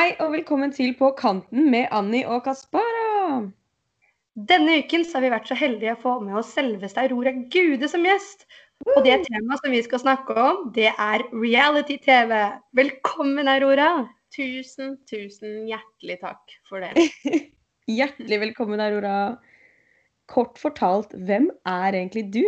Hei og velkommen til På kanten med Anni og Kaspara. Denne uken så har vi vært så heldige å få med oss selveste Aurora Gude som gjest. Og det temaet som vi skal snakke om, det er reality-TV. Velkommen, Aurora. Tusen, tusen hjertelig takk for det. Hjertelig velkommen, Aurora. Kort fortalt, hvem er egentlig du?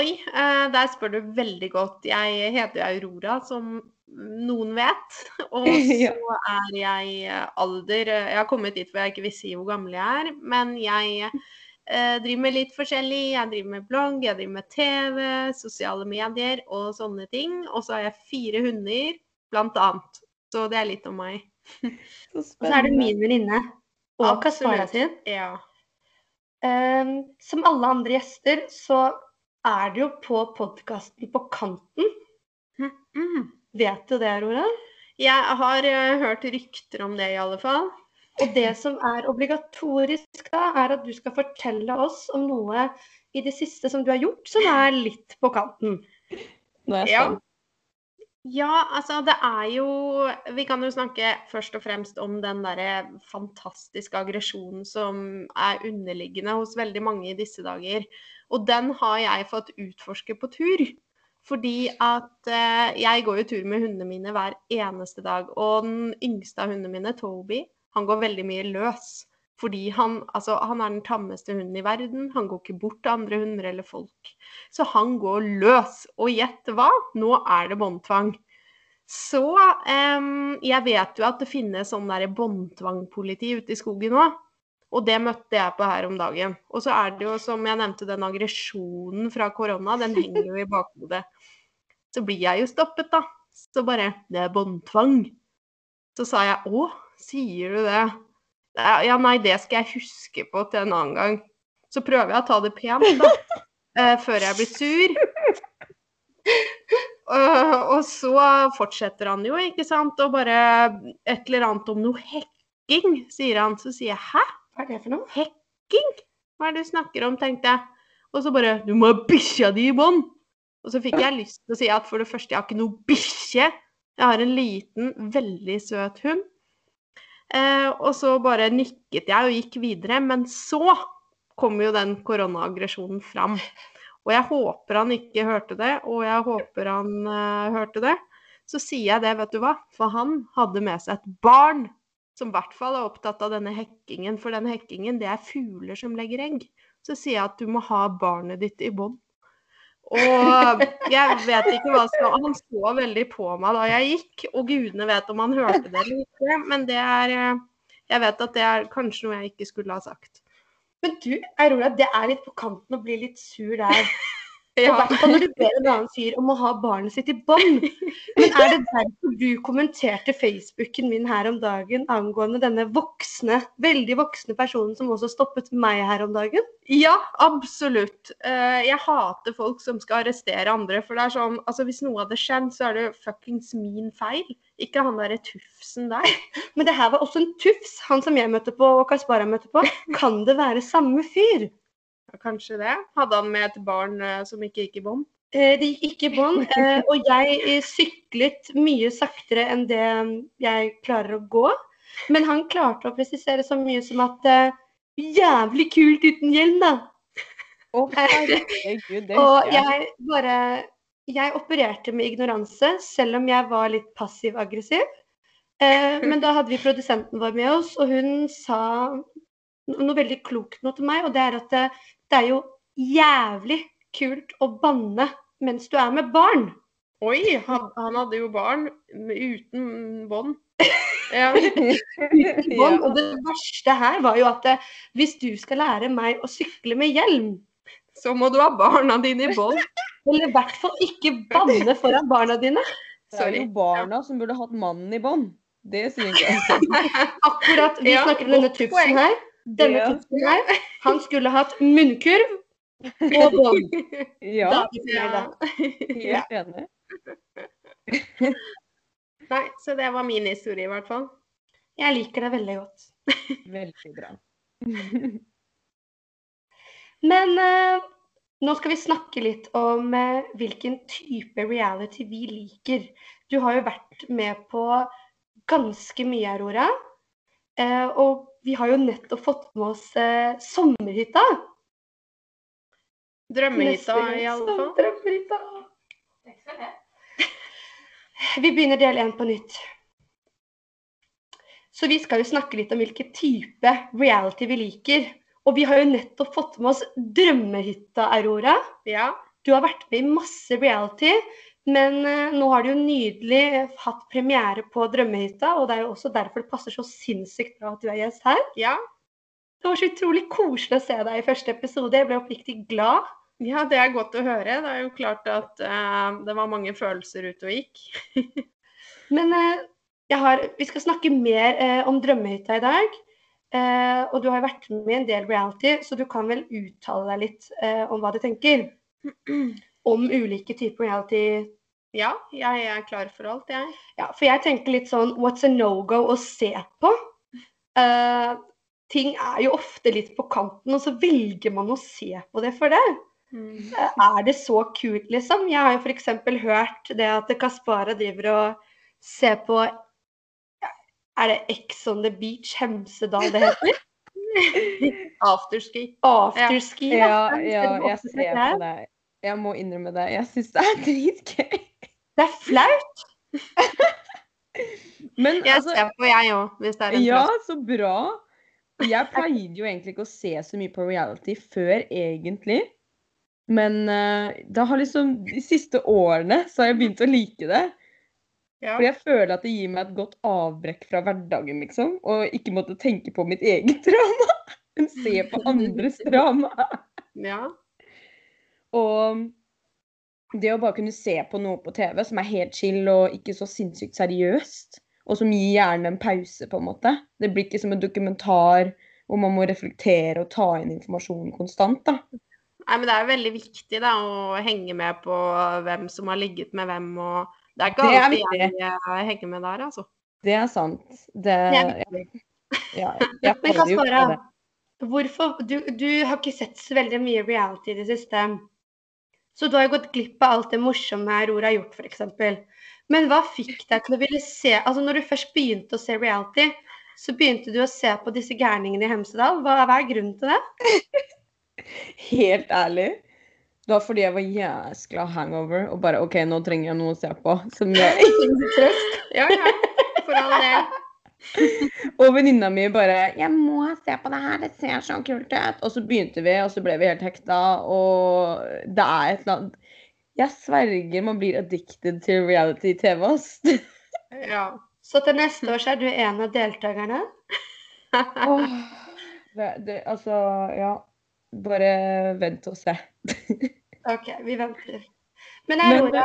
Oi, eh, der spør du veldig godt. Jeg heter Aurora, som noen vet. Og så er jeg eh, alder eh, Jeg har kommet dit hvor jeg ikke vil si hvor gammel jeg er, men jeg eh, driver med litt forskjellig. Jeg driver med blogg, jeg driver med TV, sosiale medier og sånne ting. Og så har jeg fire hunder, blant annet. Så det er litt om meg. Så Og så er du min venninne. Og Kaspara sin. Ja. Um, som alle andre gjester, så er du jo på podkasten På kanten. Mm. Vet du det, Aurora? Jeg har uh, hørt rykter om det, i alle fall. Og det som er obligatorisk da, er at du skal fortelle oss om noe i det siste som du har gjort, som er litt på kanten. Nå er jeg Ja. spent. Ja, altså det er jo Vi kan jo snakke først og fremst om den derre fantastiske aggresjonen som er underliggende hos veldig mange i disse dager. Og den har jeg fått utforske på tur. Fordi at eh, jeg går jo tur med hundene mine hver eneste dag. Og den yngste av hundene mine, Toby, han går veldig mye løs. Fordi han, altså, han er den tammeste hunden i verden. Han går ikke bort til andre hunder eller folk. Så han går løs. Og gjett hva? Nå er det båndtvang. Så eh, jeg vet jo at det finnes sånn derre båndtvangpoliti ute i skogen òg. Og det møtte jeg på her om dagen. Og så er det jo, som jeg nevnte, den aggresjonen fra korona, den henger jo i bakhodet. Så blir jeg jo stoppet, da. Så bare Det er båndtvang. Så sa jeg å, sier du det? Ja, nei, det skal jeg huske på til en annen gang. Så prøver jeg å ta det pent, da. eh, før jeg blir sur. Og så fortsetter han jo, ikke sant, og bare et eller annet om noe hekking, sier han. Så sier jeg hæ? Hva er det for noe? Hekking? Hva er det du snakker om, tenkte jeg. Og så bare Du må ha bikkja di i bånd! Og så fikk jeg lyst til å si at for det første, jeg har ikke noe bikkje. Jeg har en liten, veldig søt hund. Eh, og så bare nikket jeg og gikk videre. Men så kom jo den koronaaggresjonen fram. Og jeg håper han ikke hørte det, og jeg håper han eh, hørte det. Så sier jeg det, vet du hva, for han hadde med seg et barn som i hvert fall er opptatt av denne hekkingen. For denne hekkingen, det er fugler som legger egg. Så sier jeg at du må ha barnet ditt i bånd. Og jeg vet ikke hva som Han så veldig på meg da jeg gikk, og gudene vet om han hørte det eller ikke. Men det er eh, Jeg vet at det er kanskje noe jeg ikke skulle ha sagt. Men du, Aurora, det er litt på kanten å bli litt sur der. Og Ja. hvert når du ber en annen fyr om å ha barnet sitt i bånd. Men er det derfor du kommenterte Facebooken min her om dagen angående denne voksne, veldig voksne personen som også stoppet meg her om dagen? Ja, absolutt. Eh, jeg hater folk som skal arrestere andre. For det er sånn, altså hvis noe hadde skjedd, så er det fuckings min feil. Ikke han derre tufsen der. Men det her var også en tufs, han som jeg møtte på og Kaspara møtte på. Kan det være samme fyr? Kanskje det. Hadde han med et barn eh, som ikke gikk i bånd? Eh, Det gikk ikke i bånd, eh, og jeg syklet mye saktere enn det jeg klarer å gå. Men han klarte å presisere så mye som at Jævlig kult uten hjelm, da. Oh, herregud, Og jeg. bare Jeg opererte med ignoranse, selv om jeg var litt passiv-aggressiv. Eh, men da hadde vi produsenten vår med oss, og hun sa noe veldig klokt nå til meg, og det er at det, er jo jævlig kult å banne mens du er med barn. Oi, han, han hadde jo barn uten bånd. Ja. Uten bånd. Og det verste her var jo at eh, hvis du skal lære meg å sykle med hjelm, Så må du ha barna dine i bånd. eller i hvert fall ikke banne foran barna dine, Det er jo barna som burde hatt mannen i bånd. Det synes jeg. akkurat Vi Ja, snakker om denne tupsen her. Denne Ja. tufsen her, han skulle hatt munnkurv og bånd. Ja, Da. Ja. enig. Nei, så det var min historie, i hvert fall. Jeg liker det veldig godt. Veldig bra. Men eh, nå skal vi snakke litt om eh, hvilken type reality vi liker. Du har jo vært med på ganske mye, Aurora. Eh, og vi har jo nettopp fått med oss eh, sommerhytta. Drømmehytta, i alle fall. Drømmehytta. Vi begynner del én på nytt. Så vi skal jo snakke litt om hvilken type reality vi liker. Og vi har jo nettopp fått med oss Drømmehytta, Aurora. Ja. Du har vært med i masse reality, men eh, nå har du jo nydelig hatt premiere på Drømmehytta, og det er jo også derfor det passer så sinnssykt bra at du er gjest her. ja. Det var så utrolig koselig å se deg i første episode. Jeg ble oppriktig glad. Ja, det er godt å høre. Det er jo klart at eh, det var mange følelser ute og gikk. Men eh, har, vi skal snakke mer eh, om Drømmehytta i dag. Eh, og du har jo vært med i en del reality, så du kan vel uttale deg litt eh, om hva du tenker. Om ulike typer reality. Ja, jeg er klar for alt, jeg. Ja, for jeg tenker litt sånn what's a no-go å se på? Uh, ting er jo ofte litt på kanten, og så velger man å se på det for det. Mm. Eh, Er det så kult, liksom? Jeg har jo f.eks. hørt det at Kaspara driver og ser på Er det Ex on the Beach Hemsedal det heter? Afterski. Afterski. Ja, ja, ja, jeg ser på det. Jeg må innrømme det. Jeg syns det er dritgøy. Det er flaut. Men Jeg altså ser på, jeg òg, hvis det er en Ja, trøst. så bra. Jeg pleide jo egentlig ikke å se så mye på reality før, egentlig. Men uh, det har liksom de siste årene så har jeg begynt å like det. Ja. Fordi jeg føler at det gir meg et godt avbrekk fra hverdagen, liksom. Og ikke måtte tenke på mitt eget drama, men se på andres drama. ja. Og det å bare kunne se på noe på TV som er helt chill og ikke så sinnssykt seriøst, og som gir hjernen en pause, på en måte. Det blir ikke som en dokumentar hvor man må reflektere og ta inn informasjon konstant, da. Nei, men det er veldig viktig da, å henge med på hvem som har ligget med hvem. og Det er ikke alltid jeg henger med der, altså. Det er sant. Det, er ja, jeg Men jo Kaspara, hvorfor du, du har ikke sett så veldig mye reality i det siste. Så du har jo gått glipp av alt det morsomme Aurora har gjort, f.eks. Men hva fikk deg til å ville se Altså når du først begynte å se reality, så begynte du å se på disse gærningene i Hemsedal. Hva, hva er grunnen til det? Helt ærlig. Det var fordi jeg var jæskla hangover og bare OK, nå trenger jeg noe å se på. Som jeg Ja, ja. For all del. Og venninna mi bare 'Jeg må se på det her, det ser så kult ut.' Og så begynte vi, og så ble vi helt hekta, og det er et eller annet Jeg sverger man blir addicted til reality-TV, ass. Ja. Så til neste år så er du en av deltakerne. oh, det, det, altså, ja. Bare vent og se. OK, vi venter. Men Aurora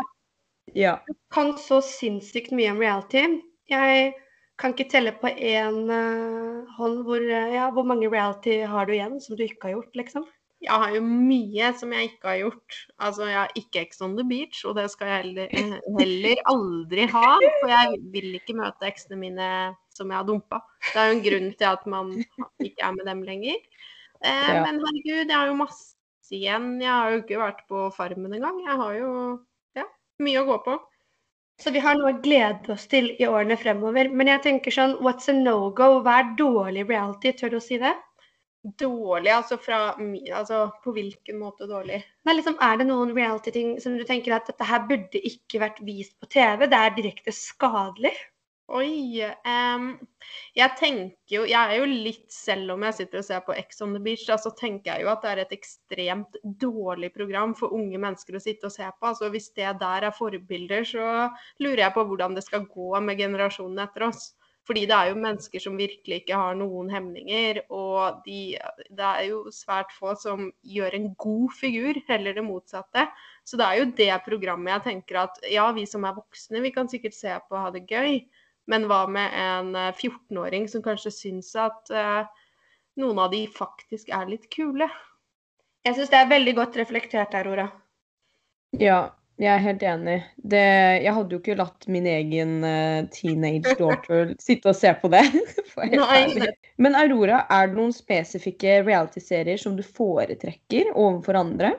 Ja. kan så sinnssykt mye om reality. Jeg kan ikke telle på én uh, hånd hvor, eh, ja, hvor mange reality har du igjen som du ikke har gjort, liksom. Jeg har jo mye som jeg ikke har gjort. Altså, jeg har ikke Ex on the beach, og det skal jeg heller, eh, heller aldri ha. For jeg vil ikke møte eksene mine som jeg har dumpa. Det er jo en grunn til at man ikke er med dem lenger. Eh, Ja. Men herregud, jeg har jo masse igjen. Jeg har jo ikke vært på Farmen engang. Jeg har jo ja, mye å gå på. Så vi har noe å glede oss til i årene fremover. Men jeg tenker sånn, what's a no-go? Hva er dårlig reality? Tør du å si det? Dårlig, altså fra Altså på hvilken måte dårlig? Nei, liksom, er det noen reality-ting som du tenker at dette her burde ikke vært vist på TV? Det er direkte skadelig? Oi. Um, jeg tenker jo Jeg er jo litt, selv om jeg sitter og ser på Ex on the Beach, så tenker jeg jo at det er et ekstremt dårlig program for unge mennesker å sitte og se på. Altså Hvis det der er forbilder, så lurer jeg på hvordan det skal gå med generasjonen etter oss. Fordi det er jo mennesker som virkelig ikke har noen hemninger, og de, det er jo svært få som gjør en god figur, heller det motsatte. Så det er jo det programmet jeg tenker at ja, vi som er voksne, vi kan sikkert se på og ha det gøy. Men hva med en eh, 14-åring som kanskje syns at eh, noen av de faktisk er litt kule? Jeg syns det er veldig godt reflektert, Aurora. Ja, jeg er helt enig. Det, jeg hadde jo ikke latt min egen uh, teenage daughter sitte og se på det. Nei. Men Aurora, er det noen spesifikke reality-serier som du foretrekker overfor andre?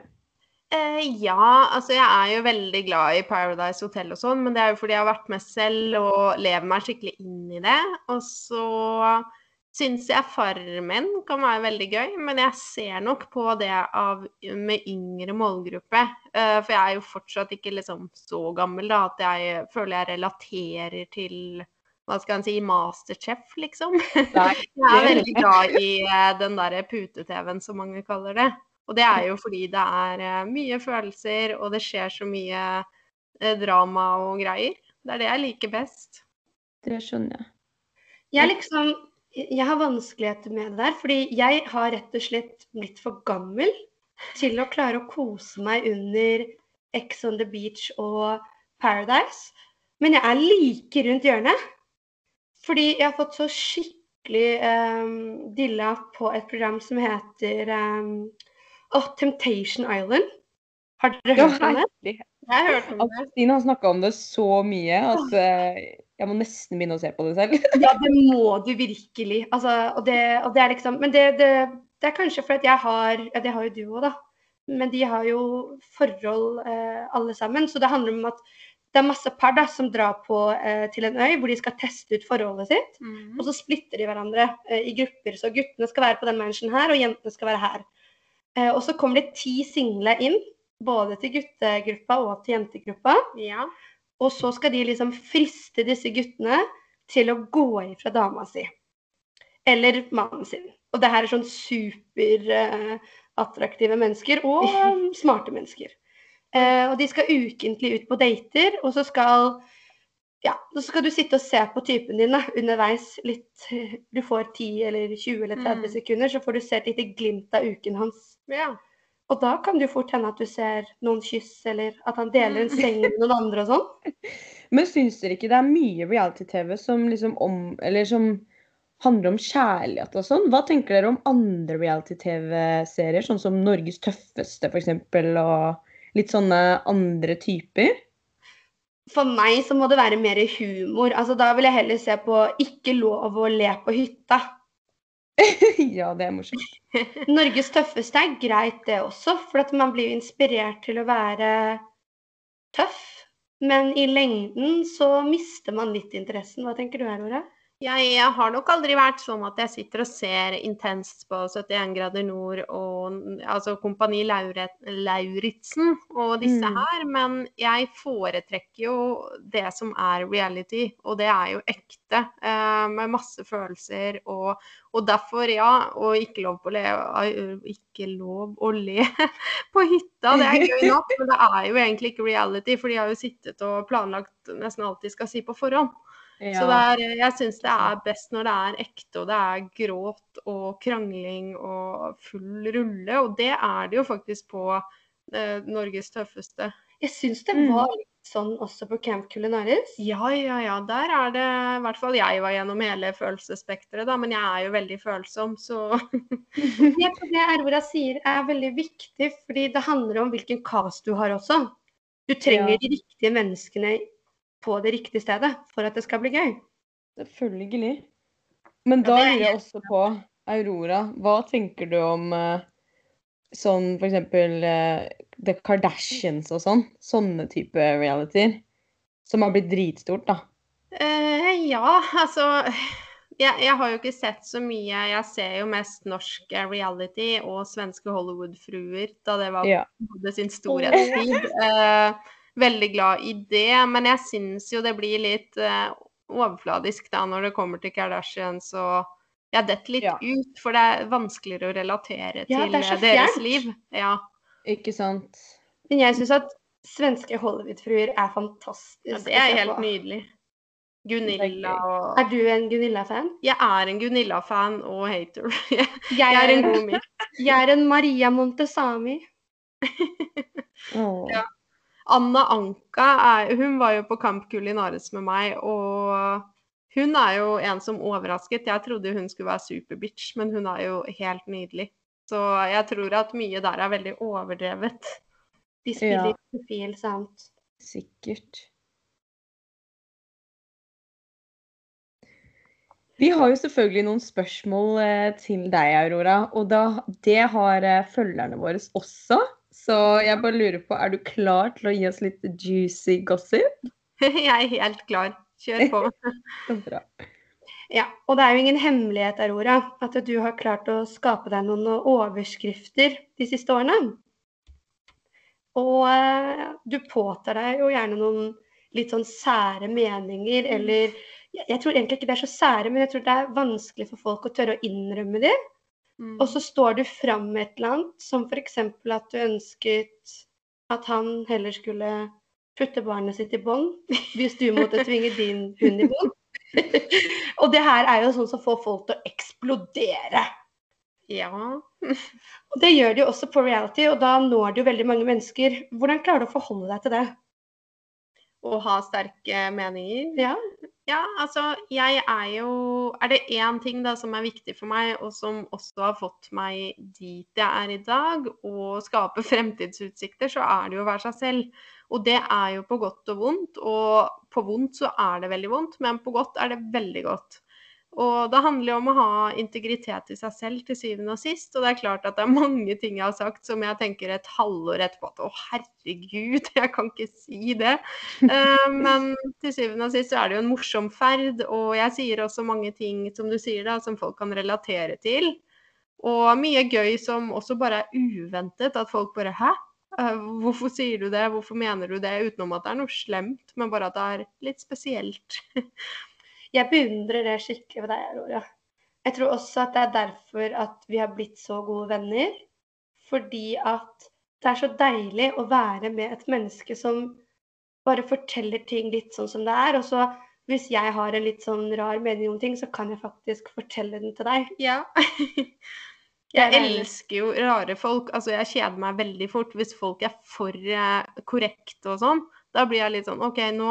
Eh, ja, altså jeg er jo veldig glad i Paradise Hotel og sånn, men det er jo fordi jeg har vært med selv og lever meg skikkelig inn i det. Og så syns jeg Farmen kan være veldig gøy, men jeg ser nok på det av, med yngre målgruppe. Eh, for jeg er jo fortsatt ikke liksom så gammel da, at jeg føler jeg relaterer til hva skal en si, Masterchef, liksom. Nei, Jeg er veldig glad i eh, den derre pute-TV-en, som mange kaller det. Og det er jo fordi det er eh, mye følelser, og det skjer så mye eh, drama og greier. Det er det jeg liker best. Det skjønner jeg. Jeg liksom Jeg har vanskeligheter med det der, fordi jeg har rett og slett blitt for gammel til å klare å kose meg under Ex on the Beach og Paradise. Men jeg er like rundt hjørnet. Fordi jeg har fått så skikkelig um, dilla på et program som heter um, oh, Temptation Island. Har dere hørt om det? Jeg har hørt om Altså, det. Stine har snakka om det så mye at eh, jeg må nesten begynne å se på det selv. Ja, det må du virkelig. Altså, og det, og det er liksom Men det, det, det er kanskje fordi jeg har Ja, det har jo du òg, da. Men de har jo forhold eh, alle sammen. Så det handler om at det er masse par da, som drar på eh, til en øy hvor de skal teste ut forholdet sitt. Mm. Og så splitter de hverandre eh, i grupper. Så guttene skal være på den mansion her, og jentene skal være her. Eh, og så kommer det ti single inn. Både til guttegruppa og til jentegruppa. Ja. Og så skal de liksom friste disse guttene til å gå ifra dama si. Eller mannen sin. Og det her er sånn superattraktive mennesker og um, smarte mennesker. Eh, og de skal ukentlig ut på dater, og så skal ja, så skal du sitte og se på typen dine underveis. Litt, du får 10 eller 20 eller 30 Mm. sekunder, så får du se et lite glimt av uken hans. ja. Og da kan det jo fort hende at du ser noen kyss, eller at han deler en seng med noen andre og sånn. Men syns dere ikke det er mye reality-TV som liksom om Eller som handler om kjærlighet og sånn? Hva tenker dere om andre reality-TV-serier, sånn som Norges tøffeste f.eks., og litt sånne andre typer? For meg så må det være mer humor. Altså, da vil jeg heller se på 'Ikke lov å le på hytta'. ja, det er morsomt. Norges tøffeste er greit, det også, for at man blir jo inspirert til å være tøff. Men i lengden så mister man litt interessen. Hva tenker du her, Nora? Jeg, jeg har nok aldri vært sånn at jeg sitter og ser intenst på 71 grader nord og altså Kompani Lauritzen og disse Mm. her, men jeg foretrekker jo det som er reality, og det er jo ekte, eh, med masse følelser og, og derfor, ja, og ikke lov, på le, ikke lov å le på hytta, det er gøy nok, men det er jo egentlig ikke reality, for de har jo sittet og planlagt nesten alt de skal si på forhånd. Så det er, jeg syns det er best når det er ekte, og det er gråt og krangling og full rulle. Og det er det jo faktisk på eh, Norges tøffeste. Jeg syns det Mm. var litt sånn også på Camp Culinaris. Ja, ja, ja. Der er det i hvert fall jeg var gjennom hele følelsesspekteret, da. Men jeg er jo veldig følsom, så Jeg tror det Aurora sier er veldig viktig, fordi det handler om hvilken cast du har også. Du trenger Ja. de riktige menneskene på det riktige stedet for at det skal bli gøy. Selvfølgelig. Men da er lurer jeg også på, Aurora, hva tenker du om eh, sånn for eksempel eh, The Kardashians og sånn? Sånne type realityer. Som har blitt dritstort, da. Uh, ja, altså jeg, jeg har jo ikke sett så mye. Jeg ser jo mest norsk reality og svenske Hollywood-fruer, da det var Ja. hadde sin storhetstid. Eh, veldig glad i det, men jeg syns jo det blir litt uh, overfladisk da når det kommer til Kardashians og jeg detter litt Ja. ut, for det er vanskeligere å relatere Ja, til det så eh, deres liv. Ja. Ikke sant? Men jeg syns at svenske Hollywood-fruer er fantastisk. ja, det er helt nydelig. Gunilla og Er du en Gunilla-fan? Jeg er en Gunilla-fan og hater. Jeg Jeg er en god miks. jeg er en Maria Montesami. Åh. Ja. Anna Anka er, hun var jo på Kamp Kulinaris med meg, og hun er jo en som overrasket. Jeg trodde hun skulle være superbitch, men hun er jo helt nydelig. Så jeg tror at mye der er veldig overdrevet. De spiller Ja. profil, sant. Sikkert. Vi har jo selvfølgelig noen spørsmål eh, til deg, Aurora. Og da, det har eh, følgerne våre også Så jeg bare lurer på, er du klar til å gi oss litt juicy gossip? Jeg er helt klar. Kjør på. Så bra. Ja, og det er jo ingen hemmelighet, Aurora, at du har klart å skape deg noen overskrifter de siste årene. Og eh, du påtar deg jo gjerne noen litt sånn sære meninger, eller jeg, tror egentlig ikke det er så sære, men jeg tror det er vanskelig for folk å tørre å innrømme det. Mm. Og så står du fram med et eller annet, som f.eks. at du ønsket at han heller skulle putte barnet sitt i bånd, hvis du måtte tvinge din hund i bånd. og det her er jo sånn som får folk til å eksplodere. Ja. Og det gjør de jo også på reality, og da når det jo veldig mange mennesker. Hvordan klarer du å forholde deg til det? Å ha sterke meninger. Ja, Ja, altså, jeg er jo Er det én ting da som er viktig for meg, og som også har fått meg dit jeg er i dag, og skape fremtidsutsikter, så er det jo å være seg selv. Og det er jo på godt og vondt. Og på vondt så er det veldig vondt, men på godt er det veldig godt. Og det handler jo om å ha integritet i seg selv til syvende og sist. Og det er klart at det er mange ting jeg har sagt som jeg tenker et halvår etterpå at å herregud, jeg kan ikke si det. Uh, men til syvende og sist så er det jo en morsom ferd. Og jeg sier også mange ting som du sier da, som folk kan relatere til. Og mye gøy som også bare er uventet. At folk bare hæ? Eh, Hvorfor sier du det, hvorfor mener du det? Utenom at det er noe slemt, men bare at det er litt spesielt. Jeg beundrer det skikkelig ved deg, Aurora. Jeg tror også at det er derfor at vi har blitt så gode venner. Fordi at det er så deilig å være med et menneske som bare forteller ting litt sånn som det er. Og så hvis jeg har en litt sånn rar mening om ting, så kan jeg faktisk fortelle den til deg. Ja. Jeg elsker jo rare folk. Altså, jeg kjeder meg veldig fort hvis folk er for eh, korrekte og sånn. Da blir jeg litt sånn OK, nå,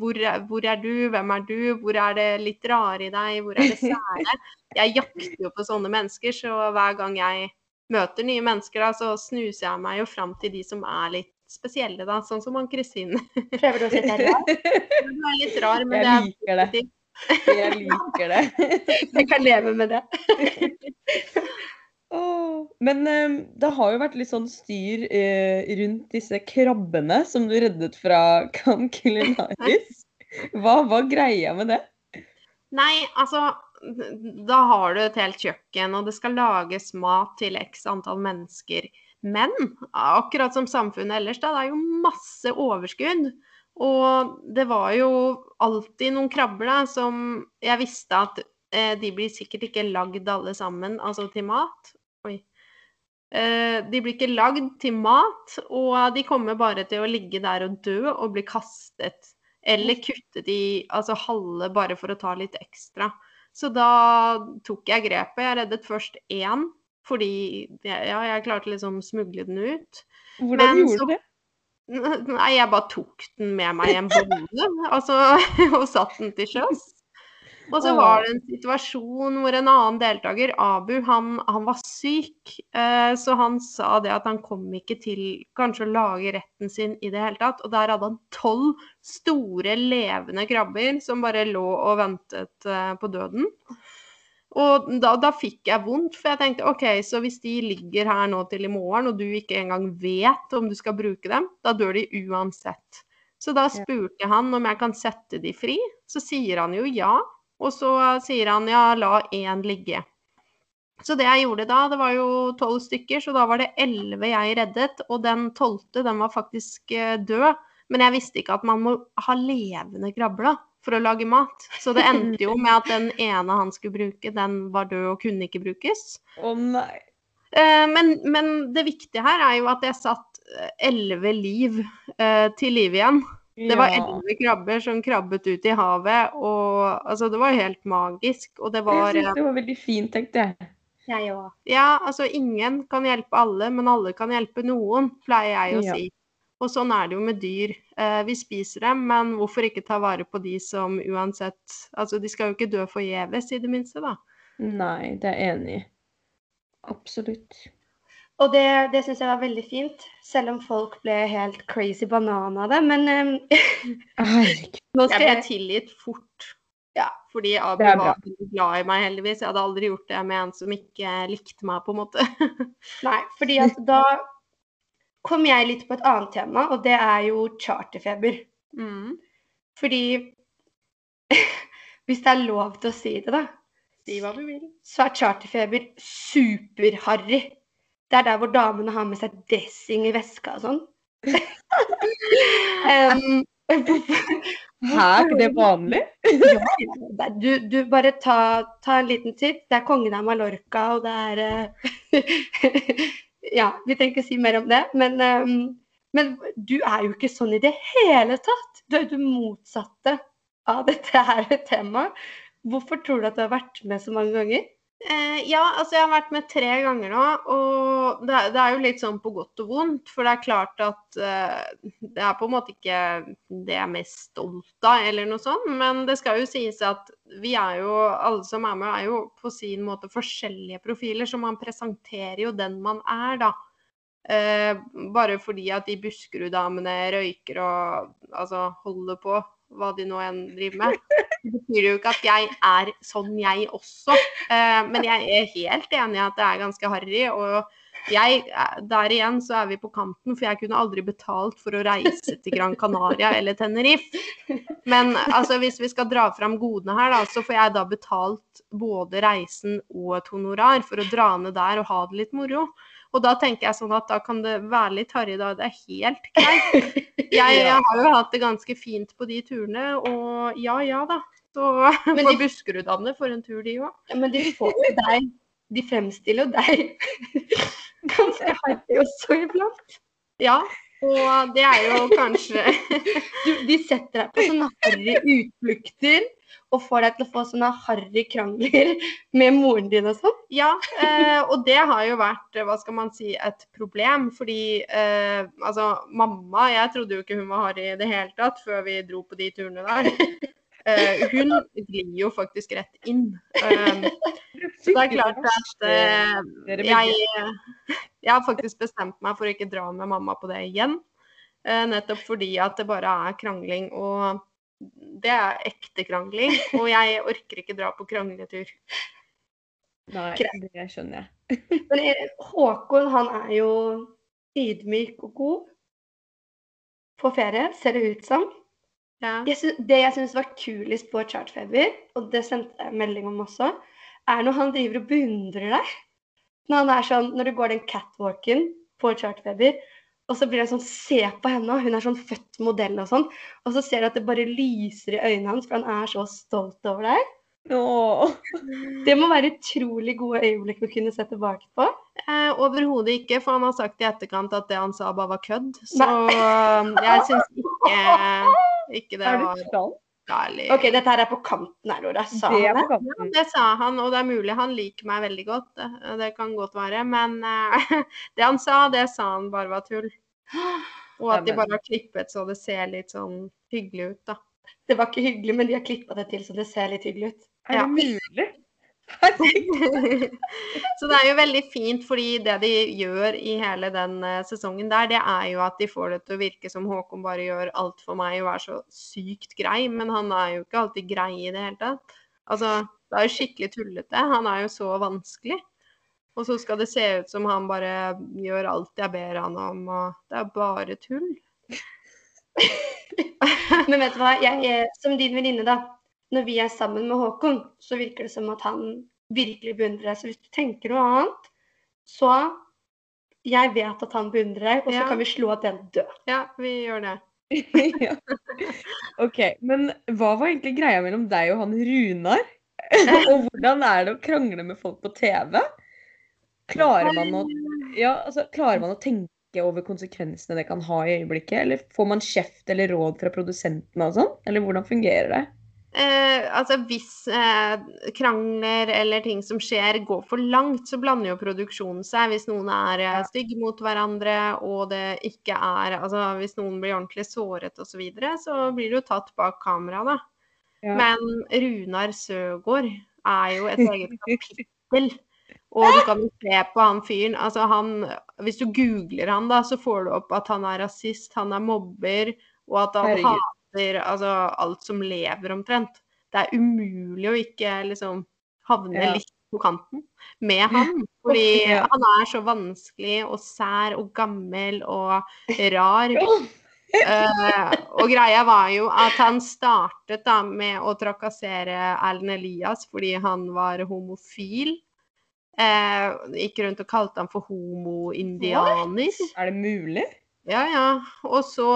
hvor, hvor er du? Hvem er du? Hvor er det litt rare i deg? Hvor er det sære? Jeg jakter jo på sånne mennesker, så hver gang jeg møter nye mennesker, da, så snuser jeg meg jo fram til de som er litt spesielle, da. Sånn som han Kristin. Prøver du å si er rar? Du er litt rar, men Jeg det er liker det. Jeg liker det. Jeg kan leve med det. Men eh, det har jo vært litt sånn styr eh, rundt disse krabbene som du reddet fra Camp Kilinaris. Hva var greia med det? Nei, altså Da har du et helt kjøkken, og det skal lages mat til x antall mennesker. Men akkurat som samfunnet ellers, da, det er jo masse overskudd. Og det var jo alltid noen krabber da, som jeg visste at eh, de blir sikkert ikke lagd alle sammen, altså til mat. Oi. Eh, de blir ikke lagd til mat, og de kommer bare til å ligge der og dø og bli kastet. Eller kuttet i altså halve bare for å ta litt ekstra. Så da tok jeg grepet. Jeg reddet først én, fordi ja, jeg klarte liksom smugle den ut. Hvordan Men gjorde så- du det? Nei, jeg bare tok den med meg i en bolle, altså, og satt den til sjøs. Og så var det en situasjon hvor en annen deltaker, Abu, han, han var syk. Eh, så han sa det at han kom ikke til kanskje å lage retten sin i det hele tatt. Og der hadde han tolv store, levende krabber som bare lå og ventet eh, på døden. Og da, da fikk jeg vondt, for jeg tenkte OK, så hvis de ligger her nå til i morgen, og du ikke engang vet om du skal bruke dem, da dør de uansett. Så da spurte han om jeg kan sette de fri. Så sier han jo ja. Og så sier han ja, la én ligge. Så det jeg gjorde da, det var jo tolv stykker, så da var det elleve jeg reddet. Og den tolvte, den var faktisk eh, død. Men jeg visste ikke at man må ha levende krabber for å lage mat. Så det endte jo med at den ene han skulle bruke, den var død og kunne ikke brukes. Å nei. Eh, Men, men det viktige her er jo at jeg satt eh, elleve liv til live igjen. Det var elleve krabber som krabbet ut i havet, og altså, det var jo helt magisk. Og det var Jeg syns det var veldig fint, tenkte jeg. Jeg òg. Ja, altså ingen kan hjelpe alle, men alle kan hjelpe noen, pleier jeg å Ja. si. Og sånn er det jo med dyr. Eh, vi spiser dem, men hvorfor ikke ta vare på de som uansett Altså, de skal jo ikke dø forgjeves, i det minste, da. Nei, det er jeg enig i. Absolutt. Og det, det syns jeg var veldig fint, selv om folk ble helt crazy banana av det. Men um, nå Jeg skal ble bli tilgitt fort. Ja. Fordi Abu var glad i meg, heldigvis. Jeg hadde aldri gjort det med en som ikke likte meg, på en måte. Nei, fordi at da kom jeg litt på et annet tema, og det er jo charterfeber. Mm. Fordi hvis det er lov til å si det, da, Si hva du vil. så er charterfeber superharry. Det er der hvor damene har med seg dressing i veska og sånn. um, er ikke det vanlig? Ja, du, du bare ta, ta en liten titt. Det er kongen av Mallorca, og det er uh, Ja, vi trenger ikke si mer om det. Men, um, men du er jo ikke sånn i det hele tatt. Du er jo det motsatte av dette her temaet. Hvorfor tror du at du har vært med så mange ganger? Eh, ja, altså jeg har vært med tre ganger nå, og det, det er jo litt sånn på godt og vondt. For det er klart at eh, det er på en måte ikke det jeg er mest stolt av, eller noe sånt. Men det skal jo sies at vi er jo, alle som er med, er jo på sin måte forskjellige profiler. Så man presenterer jo den man er, da. Eh, bare fordi at de Buskerud-damene røyker og altså holder på, hva de nå enn driver med. Det betyr jo ikke at jeg er sånn, jeg også. Eh, men jeg er helt enig i at det er ganske harry. Og jeg, eh, der igjen så er vi på kanten, for jeg kunne aldri betalt for å reise til Gran Canaria eller Tenerife. Men altså, hvis vi skal dra fram godene her, da, så får jeg da betalt både reisen og et honorar for å dra ned der og ha det litt moro. Og da tenker jeg sånn at da kan det være litt harry, da. Det er helt greit. Jeg, jeg har jo hatt det ganske fint på de turene, og ja ja da. Så Men de- Buskerud-damene for en tur, de òg. Ja, men de får jo deg De fremstiller jo deg ganske harry også iblant. Ja, og det er jo kanskje Du, de setter deg på sånne harry utflukter og får deg til å få sånne harry krangler med moren din og sånn. Ja, eh, og det har jo vært, hva skal man si, et problem. Fordi eh, altså, mamma Jeg trodde jo ikke hun var harry i det hele tatt før vi dro på de turene der. Eh, hun glir jo faktisk rett inn. Uh, så det er klart at uh, jeg, jeg har faktisk bestemt meg for å ikke dra med mamma på det igjen. Nettopp fordi at det bare er krangling. Og det er ekte krangling. Og jeg orker ikke dra på krangletur. Nei, det skjønner jeg. Men Håkon han er jo ydmyk og god på ferie, ser det ut som. Ja. Jeg det jeg syns var kulest på Chartfeber, og det sendte jeg melding om også, er når han driver og beundrer deg. Når han er sånn, når du går den catwalken på Chartfeber, og så blir det sånn Se på henne, hun er sånn født modell og sånn. Og så ser du at det bare lyser i øynene hans, for han er så stolt over deg. Åh. Det må være utrolig gode øyeblikk å kunne se tilbake på. Eh, Overhodet ikke, for han har sagt i etterkant at det han sa bare var kødd. Så Nei. jeg syns ikke, ikke det Er du var gærlig. OK, dette her er på kanten her, Nora. Sa Det han det? Ja, det sa han, og det er mulig han liker meg veldig godt. Det, det kan godt være. Men uh, det han sa, det sa han bare var tull. Og at de bare har klippet så det ser litt sånn hyggelig ut, da. Det var ikke hyggelig, men de har klippa det til så det ser litt hyggelig ut. Er Ja. det mulig? Så det er jo veldig fint, fordi det de gjør i hele den eh, sesongen der, det er jo at de får det til å virke som Håkon bare gjør alt for meg og er så sykt grei, men han er jo ikke alltid grei i det hele tatt. Altså, det er jo skikkelig tullete. Han er jo så vanskelig. Og så skal det se ut som han bare gjør alt jeg ber han om, og det er bare tull. Men vet du hva, jeg er, som din venninne, da. Når vi er sammen med Håkon, så virker det som at han virkelig beundrer deg. Så hvis du tenker noe annet, så Jeg vet at han beundrer deg, og så Ja. kan vi slå at den død. Ja, vi gjør det. ja. OK, men hva var egentlig greia mellom deg og han Runar? og hvordan er det å krangle med folk på TV? Klarer man å, ja, altså, klarer man å tenke over konsekvensene det kan ha i øyeblikket? Eller får man kjeft eller råd fra produsentene og sånn? Eller hvordan fungerer det? Eh, altså hvis eh, krangler eller ting som skjer går for langt, så blander jo produksjonen seg. Hvis noen er eh, stygge mot hverandre og det ikke er Altså hvis noen blir ordentlig såret osv., så, videre, så blir det jo tatt bak kamera, da. Ja. Men Runar Søgaard er jo et eget kapittel. Og du kan jo se på han fyren. Altså han Hvis du googler han, da, så får du opp at han er rasist, han er mobber, og at han Herregud. hater altså, alt som lever, omtrent. Det er umulig å ikke liksom havne Ja. litt på kanten med han. Fordi Ja. han er så vanskelig og sær og gammel og rar. Uh, og greia var jo at han startet da med å trakassere Erlend Elias fordi han var homofil. Uh, gikk rundt og kalte han for homo-indianer. Er det mulig? Ja, ja. Og så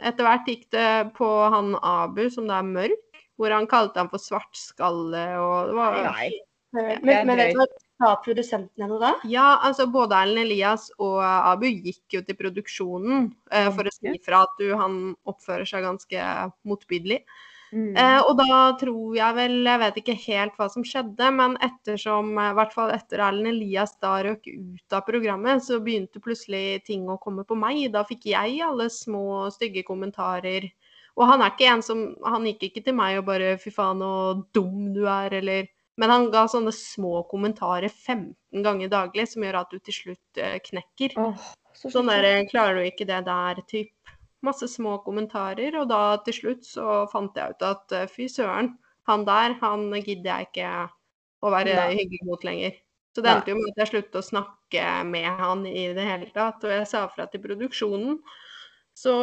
etter hvert gikk det på han Abu, som da er mørk, hvor han kalte han for svartskalle og det var Nei. Men, men vet du hva sa produsenten henne da? Ja, altså både Erlend Elias og Abu gikk jo til produksjonen eh, for å si fra at du, han oppfører seg ganske motbydelig. Mm. Eh, og da tror jeg vel, jeg vet ikke helt hva som skjedde, men ettersom, eh, i hvert fall etter Erlend Elias da røk ut av programmet, så begynte plutselig ting å komme på meg. Da fikk jeg alle små, stygge kommentarer. Og han er ikke en som Han gikk ikke til meg og bare 'fy faen, så dum du er', eller Men han ga sånne små kommentarer 15 ganger daglig, som gjør at du til slutt eh, knekker. Oh, så Sånn der, klarer du ikke det der, typ. Masse små kommentarer, og da til slutt så fant jeg ut at eh, fy søren, han der, han gidder jeg ikke å være Nei. hyggelig mot lenger. Så det endte jo med at jeg sluttet å snakke med han i det hele tatt, og jeg sa fra til produksjonen. Så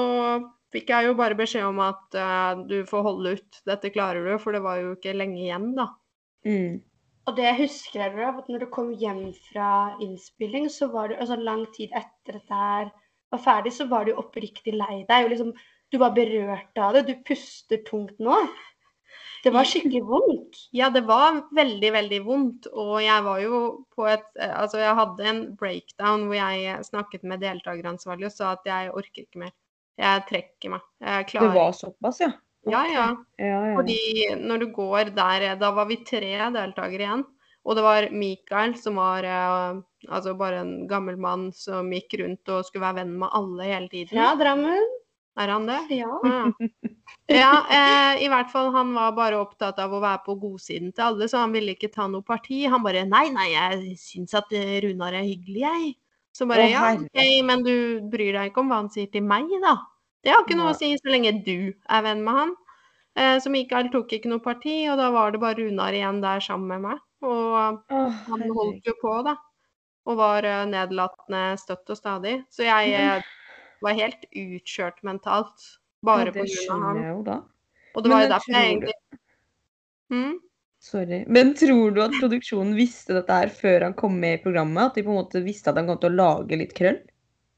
fikk jeg jo bare beskjed om at uh, du får holde ut, dette klarer du, for det var jo ikke lenge igjen, da. Mm. Og det jeg husker var at når du kom hjem fra innspilling, så var det altså lang tid etter dette her var ferdig, så var du oppriktig lei deg. Og liksom, du var berørt av det. Du puster tungt nå. Det var skikkelig vondt. Ja, det var veldig, veldig vondt. Og jeg var jo på et Altså, jeg hadde en breakdown hvor jeg snakket med deltakeransvarlig og sa at jeg orker ikke mer. Jeg trekker meg. Jeg Det var såpass, ja? Ja, ja. Ja, ja. Fordi når du går der Da var vi tre deltakere igjen. Og det var Mikael som var eh, altså bare en gammel mann som gikk rundt og skulle være venn med alle hele tiden. Ja, Drammen. Er han det? Ja. Ja, ja eh, i hvert fall han var bare opptatt av å være på godsiden til alle, så han ville ikke ta noe parti. Han bare nei, nei, jeg syns at eh, Runar er hyggelig, jeg. Så bare ja, ok, men du bryr deg ikke om hva han sier til meg, da. Det har ikke noe å si så lenge du er venn med han. Eh, så Mikael tok ikke noe parti, og da var det bare Runar igjen der sammen med meg. Og han holdt jo på, da. Og var eh, nedlatende støtt og stadig. Så jeg eh, var helt utkjørt mentalt. Bare ja, på det skjønner han. jeg jo da. Og det Men var jo derfor jeg egentlig hmm? Sorry. Men tror du at produksjonen visste dette her før han kom med i programmet? At de på en måte visste at han kom til å lage litt krøll?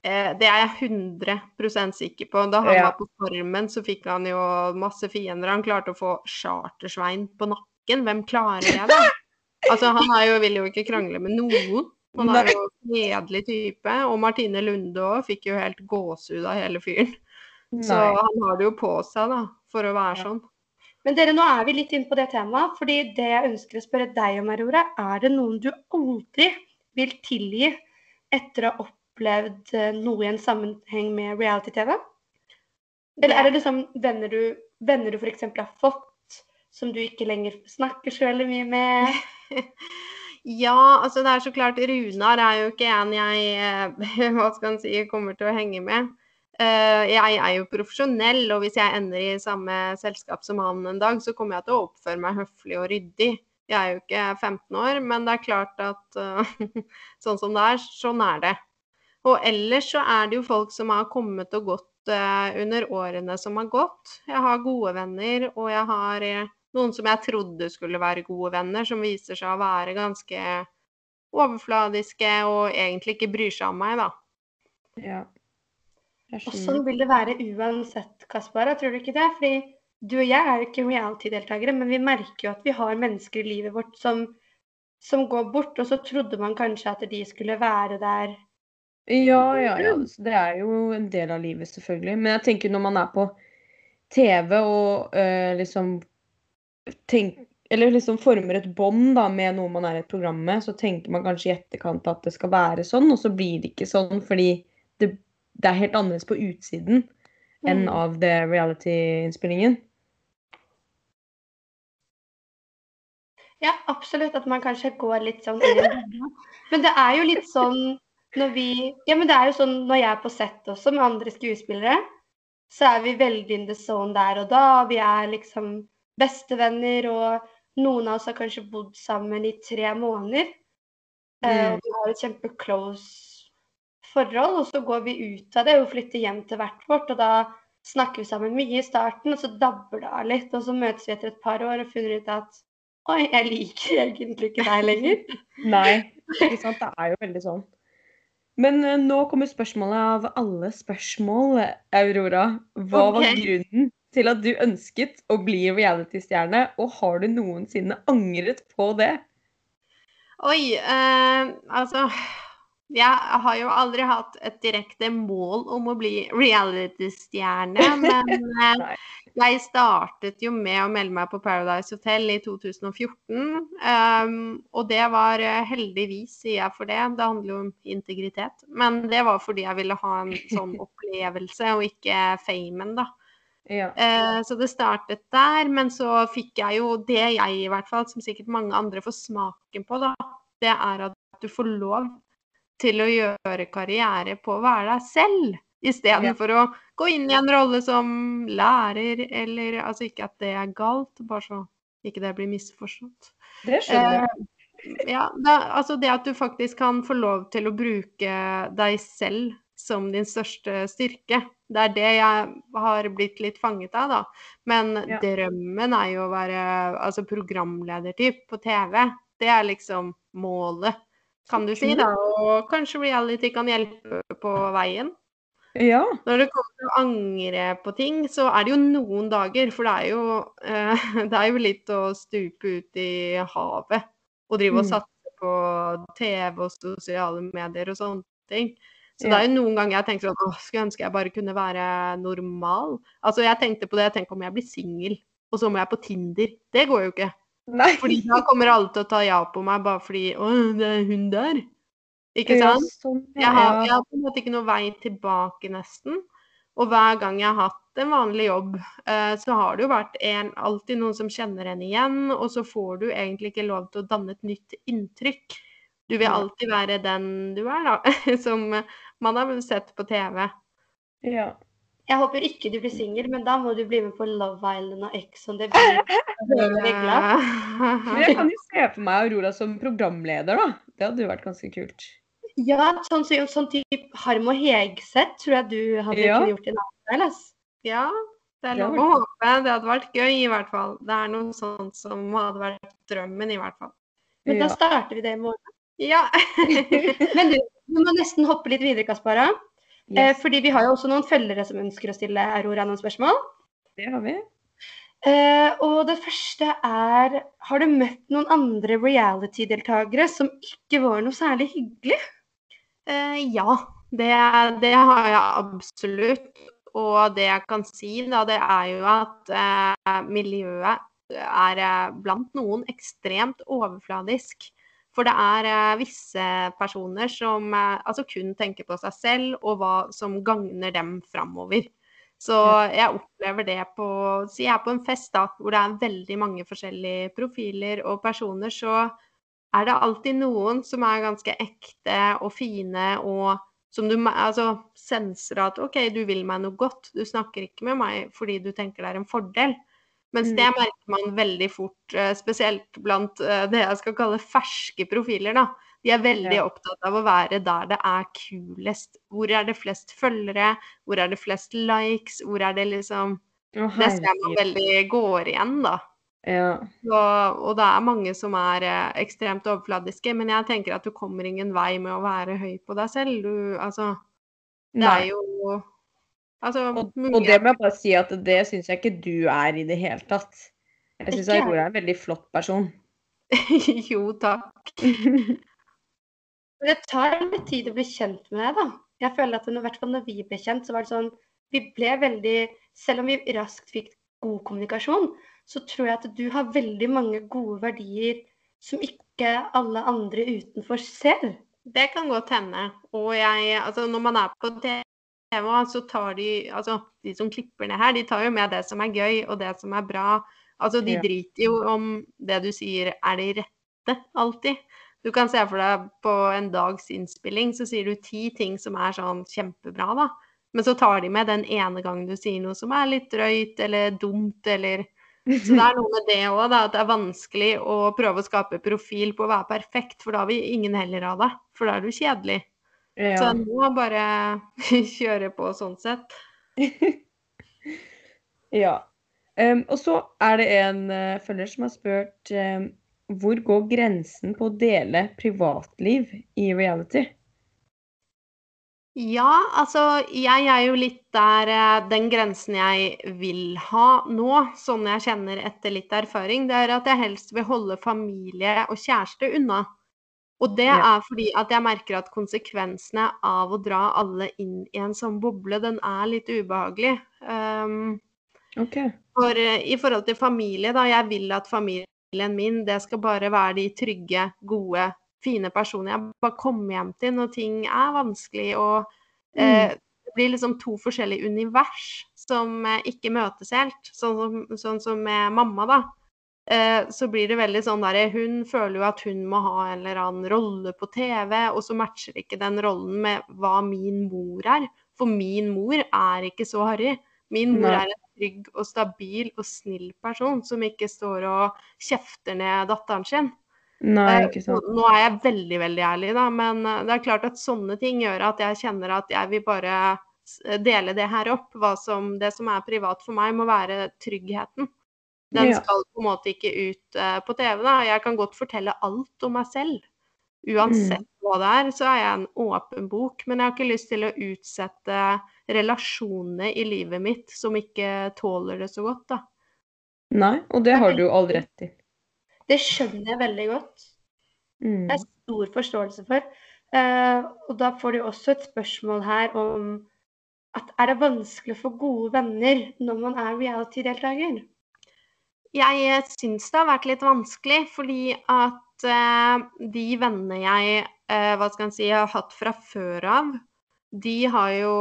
eh, Det er jeg 100% sikker på. Da han Ja. var på Formen, så fikk han jo masse fiender. Han klarte å få Chartersvein på nakken. Hvem klarer det, da? Altså, han jo, vil jo ikke krangle med noen. Han er jo en fredelig type. Og Martine Lunde òg fikk jo helt gåsehud av hele fyren. Så Nei. han har det jo på seg, da, for å være sånn. Men dere, nå er vi litt inne på det temaet. fordi det jeg ønsker å spørre deg om, Aurora, er det noen du aldri vil tilgi etter å ha opplevd eh, noe i en sammenheng med reality-TV? Eller er det liksom venner du, venner du f.eks. har fått, som du ikke lenger snakker så veldig mye med? Ja, altså det er så klart Runar er jo ikke en jeg eh, hva skal han si, kommer til å henge med. Eh, Jeg er jo profesjonell, og hvis jeg ender i samme selskap som han en dag, så kommer jeg til å oppføre meg høflig og ryddig. Jeg er jo ikke 15 år, men det er klart at eh, sånn som det er, sånn er det. Og ellers så er det jo folk som har kommet og gått under årene som har gått. Jeg har gode venner, og jeg har noen som jeg trodde skulle være gode venner, som viser seg å være ganske overfladiske og egentlig ikke bryr seg om meg, da. Ja. Og sånn vil det være uansett, Kaspar. Tror du ikke det? Fordi du og jeg er jo ikke reality-deltakere, men vi merker jo at vi har mennesker i livet vårt som, som går bort, og så trodde man kanskje at de skulle være der. Ja, ja, ja. Det er jo en del av livet, selvfølgelig. Men jeg tenker når man er på TV og eh, liksom tenk, Eller liksom former et bånd med noe man er i et program med, så tenker man kanskje i etterkant at det skal være sånn, og så blir det ikke sånn fordi det, det er helt annerledes på utsiden enn Mm. av det reality-innspillingen. Ja, absolutt at man kanskje går litt sånn. Men det er jo litt sånn når vi Ja, men det er jo sånn når jeg er på sett også med andre skuespillere, så er vi veldig in the zone der og da. Vi er liksom bestevenner, og noen av oss har kanskje bodd sammen i tre måneder. Eh, Mm. vi har et kjempeclose forhold, og så går vi ut av det og flytter hjem til hvert vårt. Og da snakker vi sammen mye i starten, og så dabber det av litt. Og så møtes vi etter et par år og finner ut at oi, jeg liker egentlig ikke deg lenger. Nei, ikke sant. Det er jo veldig sånn. Men eh, nå kommer spørsmålet av alle spørsmål, Aurora. Hva var grunnen til at du ønsket å bli reality-stjerne, og har du noensinne angret på det? Oi, eh, altså Jeg har jo aldri hatt et direkte mål om å bli reality-stjerne, men eh, jeg startet jo med å melde meg på Paradise Hotel i 2014. ehm, og det var eh, heldigvis, sier jeg for det, det handler jo om integritet. Men det var fordi jeg ville ha en sånn opplevelse, og ikke famen, da. Ja. Eh, så det startet der, men så fikk jeg jo det jeg i hvert fall, som sikkert mange andre får smaken på, da, det er at du får lov til å gjøre karriere på å være deg selv, istedenfor å gå inn i en rolle som lærer, eller altså ikke at det er galt, bare så ikke det blir misforstått. Det skjønner jeg. Eh, ja, da, altså det at du faktisk kan få lov til å bruke deg selv som din største styrke. Det er det jeg har blitt litt fanget av, da. Men Ja. drømmen er jo å være altså programledertyp på TV. Det er liksom målet, kan du si, da. Og kanskje reality kan hjelpe på veien. Ja. Når det kommer til å angre på ting, så er det jo noen dager. For det er jo, eh, det er jo litt å stupe ut i havet og drive og Mm. satse på TV og sosiale medier og sånne ting. Så det er jo noen ganger jeg tenker sånn Åh, skulle ønske jeg bare kunne være normal. Altså, jeg tenkte på det, tenk om jeg blir singel, og så må jeg på Tinder. Det går jo ikke. Nei. Fordi da kommer alle til å ta ja på meg bare fordi Å, det er hun der. Ikke Ja, sant? ja. Jeg har, jeg har på en måte ikke noe vei tilbake, nesten. Og hver gang jeg har hatt en vanlig jobb, eh, så har det jo vært en, alltid noen som kjenner en igjen, og så får du egentlig ikke lov til å danne et nytt inntrykk. Du vil alltid være den du er, da, som man har sett på TV. ja. Jeg håper ikke du blir singel, men da må du bli med på Love Island og Ex on the. Men jeg kan jo se for meg Aurora som programleder, da. Det hadde jo vært ganske kult. Ja, sånn, så, sånn type Harm og Hegseth tror jeg du hadde Ja. gjort i ass. Ja, det er lov å håpe. Det hadde vært gøy, i hvert fall. Det er noe sånt som hadde vært drømmen, i hvert fall. Men da starter vi det i morgen. Ja. Men du, vi må nesten hoppe litt videre, Kaspara. Eh, Yes, fordi vi har jo også noen følgere som ønsker å stille Aurora noen spørsmål. det har vi. Eh, og det første er Har du møtt noen andre reality-deltakere som ikke var noe særlig hyggelig? Eh, ja, det, det har jeg absolutt. Og det jeg kan si, da, det er jo at eh, miljøet er blant noen ekstremt overfladisk. For det er eh, visse personer som eh, altså kun tenker på seg selv og hva som gagner dem framover. Så jeg opplever det på Si jeg er på en fest da, hvor det er veldig mange forskjellige profiler og personer, så er det alltid noen som er ganske ekte og fine, og som du altså, senser at OK, du vil meg noe godt. Du snakker ikke med meg fordi du tenker det er en fordel. Mens Mm. det merker man veldig fort, eh, spesielt blant eh, det jeg skal kalle ferske profiler. da. De er veldig opptatt av å være der det er kulest. Hvor er det flest følgere? Hvor er det flest likes? Hvor er det liksom oh, Det ser man veldig går igjen, da. Ja. Så, og det er mange som er eh, ekstremt overfladiske, men jeg tenker at du kommer ingen vei med å være høy på deg selv. Du, altså, det er jo Altså, Og, og det må jeg bare si at det syns jeg ikke du er i det hele tatt. Jeg syns. Aurora er en veldig flott person. Jo, takk. Men det tar litt tid å bli kjent med deg, da. Jeg føler at når, i hvert fall når vi ble kjent, så var det sånn Vi ble veldig Selv om vi raskt fikk god kommunikasjon, så tror jeg at du har veldig mange gode verdier som ikke alle andre utenfor ser. Det kan godt hende. Og jeg Altså, når man er på TV, så tar de Altså, de som klipper ned her, de tar jo med det som er gøy, og det som er bra. Altså, de driter jo om det du sier er det rette, alltid. Du kan se for deg på en dags innspilling, så sier du ti ting som er sånn kjempebra, da. Men så tar de med den ene gangen du sier noe som er litt drøyt eller dumt, eller Så det er noe med det òg, at det er vanskelig å prøve å skape profil på å være perfekt, for da vil ingen heller ha det. For da er du kjedelig. Så Ja. jeg må bare kjøre på sånn sett. ja. Um, og så er det en uh, følger som har spurt um, hvor går grensen på å dele privatliv i reality? Ja, altså jeg er jo litt der eh, den grensen jeg vil ha nå, sånn jeg kjenner etter litt erfaring, det er at jeg helst vil holde familie og kjæreste unna. Og det er fordi at jeg merker at konsekvensene av å dra alle inn i en sånn boble, den er litt ubehagelig. Um, okay. for uh, i forhold til familie, da, jeg vil at familien min, det skal bare være de trygge, gode, fine personene jeg bare kommer hjem til når ting er vanskelig og eh, Det blir liksom to forskjellige univers som uh, ikke møtes helt. Sånn som, sånn som med mamma, da. Eh, så blir det veldig sånn derre Hun føler jo at hun må ha en eller annen rolle på TV, og så matcher ikke den rollen med hva min mor er. For min mor er ikke så harry. Min mor Nei. er en trygg og stabil og snill person som ikke står og kjefter ned datteren sin. Nei, Eh, ikke sant. Nå er jeg veldig, veldig ærlig, da, men eh, det er klart at sånne ting gjør at jeg kjenner at jeg vil bare dele det her opp. Hva som, det som er privat for meg, må være tryggheten. Den Ja. skal på en måte ikke ut uh, på TV. da. Jeg kan godt fortelle alt om meg selv. Uansett hva det er, så er jeg en åpen bok. Men jeg har ikke lyst til å utsette relasjonene i livet mitt som ikke tåler det så godt, da. Nei, og det har du jo all rett til. Det skjønner jeg veldig godt. Mm. Det er stor forståelse for. Uh, og da får du også et spørsmål her om at er det vanskelig å få gode venner når man er reality-deltaker? Jeg eh, syns det har vært litt vanskelig, fordi at eh, de vennene jeg eh, skal si, har hatt fra før av, de har jo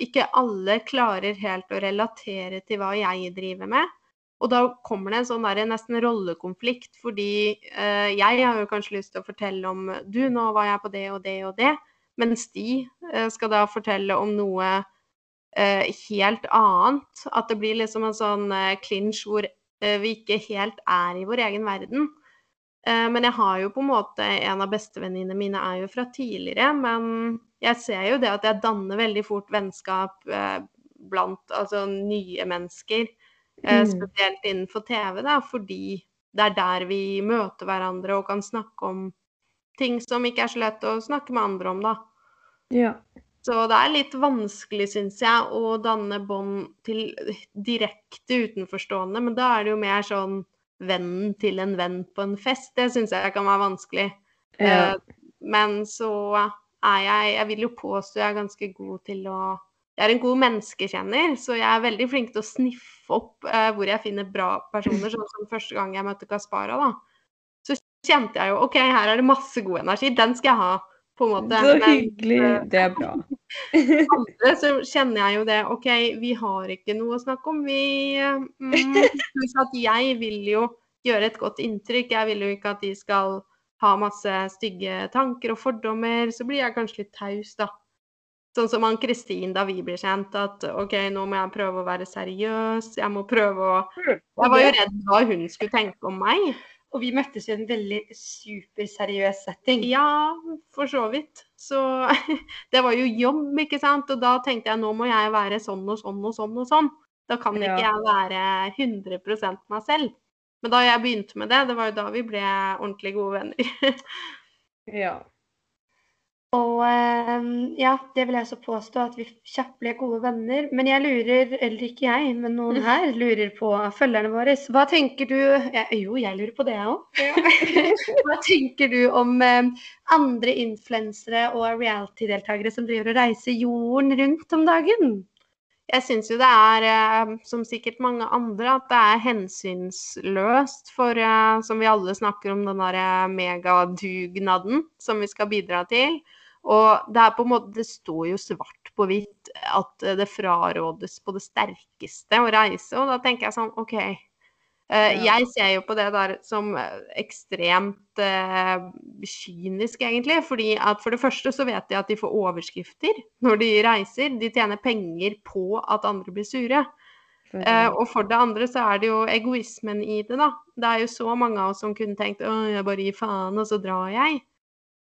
Ikke alle klarer helt å relatere til hva jeg driver med. Og da kommer det en sånn der, nesten rollekonflikt, fordi eh, jeg har jo kanskje lyst til å fortelle om Du, nå var jeg på det og det og det. Mens de eh, skal da fortelle om noe eh, helt annet. At det blir liksom en sånn klinsj clinch hvor eh, vi ikke helt er i vår egen verden. Eh, men jeg har jo på en måte En av bestevenninnene mine er jo fra tidligere, men jeg ser jo det at jeg danner veldig fort vennskap eh, blant altså nye mennesker. Eh, Mm. spesielt innenfor TV, da, fordi det er der vi møter hverandre og kan snakke om ting som ikke er så lett å snakke med andre om, da. Ja. Så det er litt vanskelig, syns jeg, å danne bånd til direkte utenforstående. Men da er det jo mer sånn vennen til en venn på en fest. Det syns jeg kan være vanskelig. ja. Eh, Men så er jeg Jeg vil jo påstå jeg er ganske god til å Jeg er en god menneskekjenner, så jeg er veldig flink til å sniffe opp eh, hvor jeg finner bra personer. Sånn som første gang jeg møtte Kaspara, da. Så kjente jeg jo OK, her er det masse god energi. Den skal jeg ha, på en måte. Så hyggelig. Det er bra. andre så kjenner jeg jo det OK, vi har ikke noe å snakke om. Vi mm, at jeg vil jo gjøre et godt inntrykk. Jeg vil jo ikke at de skal ha masse stygge tanker og fordommer. Så blir jeg kanskje litt taus, da. Sånn som han Kristin da vi ble kjent, at OK, nå må jeg prøve å være seriøs. Jeg må prøve å Jeg var jo redd hva hun skulle tenke om meg. Og vi møttes i en veldig superseriøs setting. Ja, for så vidt. Så det var jo jobb, ikke sant. Og da tenkte jeg nå må jeg være sånn og sånn og sånn og sånn. Da kan ikke Ja. jeg være 100 meg selv. Men da jeg begynte med det, det var jo da vi ble ordentlig gode venner. Ja. Og eh, ja, det vil jeg også påstå, at vi kjapt ble gode venner. Men jeg lurer, eller ikke jeg, men noen her lurer på følgerne våre. Hva tenker du ja, Jo, jeg lurer på det, jeg òg. Hva tenker du om eh, andre influensere og reality-deltakere som driver og reiser jorden rundt om dagen? Jeg syns jo det er, eh, som sikkert mange andre, at det er hensynsløst for, eh, som vi alle snakker om, den derre megadugnaden som vi skal bidra til. Og det er på en måte, det står jo svart på hvitt at eh, det frarådes på det sterkeste å reise, og da tenker jeg sånn OK. eh. Jeg ser jo på det der som eh, ekstremt kynisk, egentlig. fordi at for det første så vet de at de får overskrifter når de reiser. De tjener penger på at andre blir sure. Uh, og for det andre så er det jo egoismen i det, da. Det er jo så mange av oss som kunne tenkt å, jeg bare gir faen, og så drar jeg.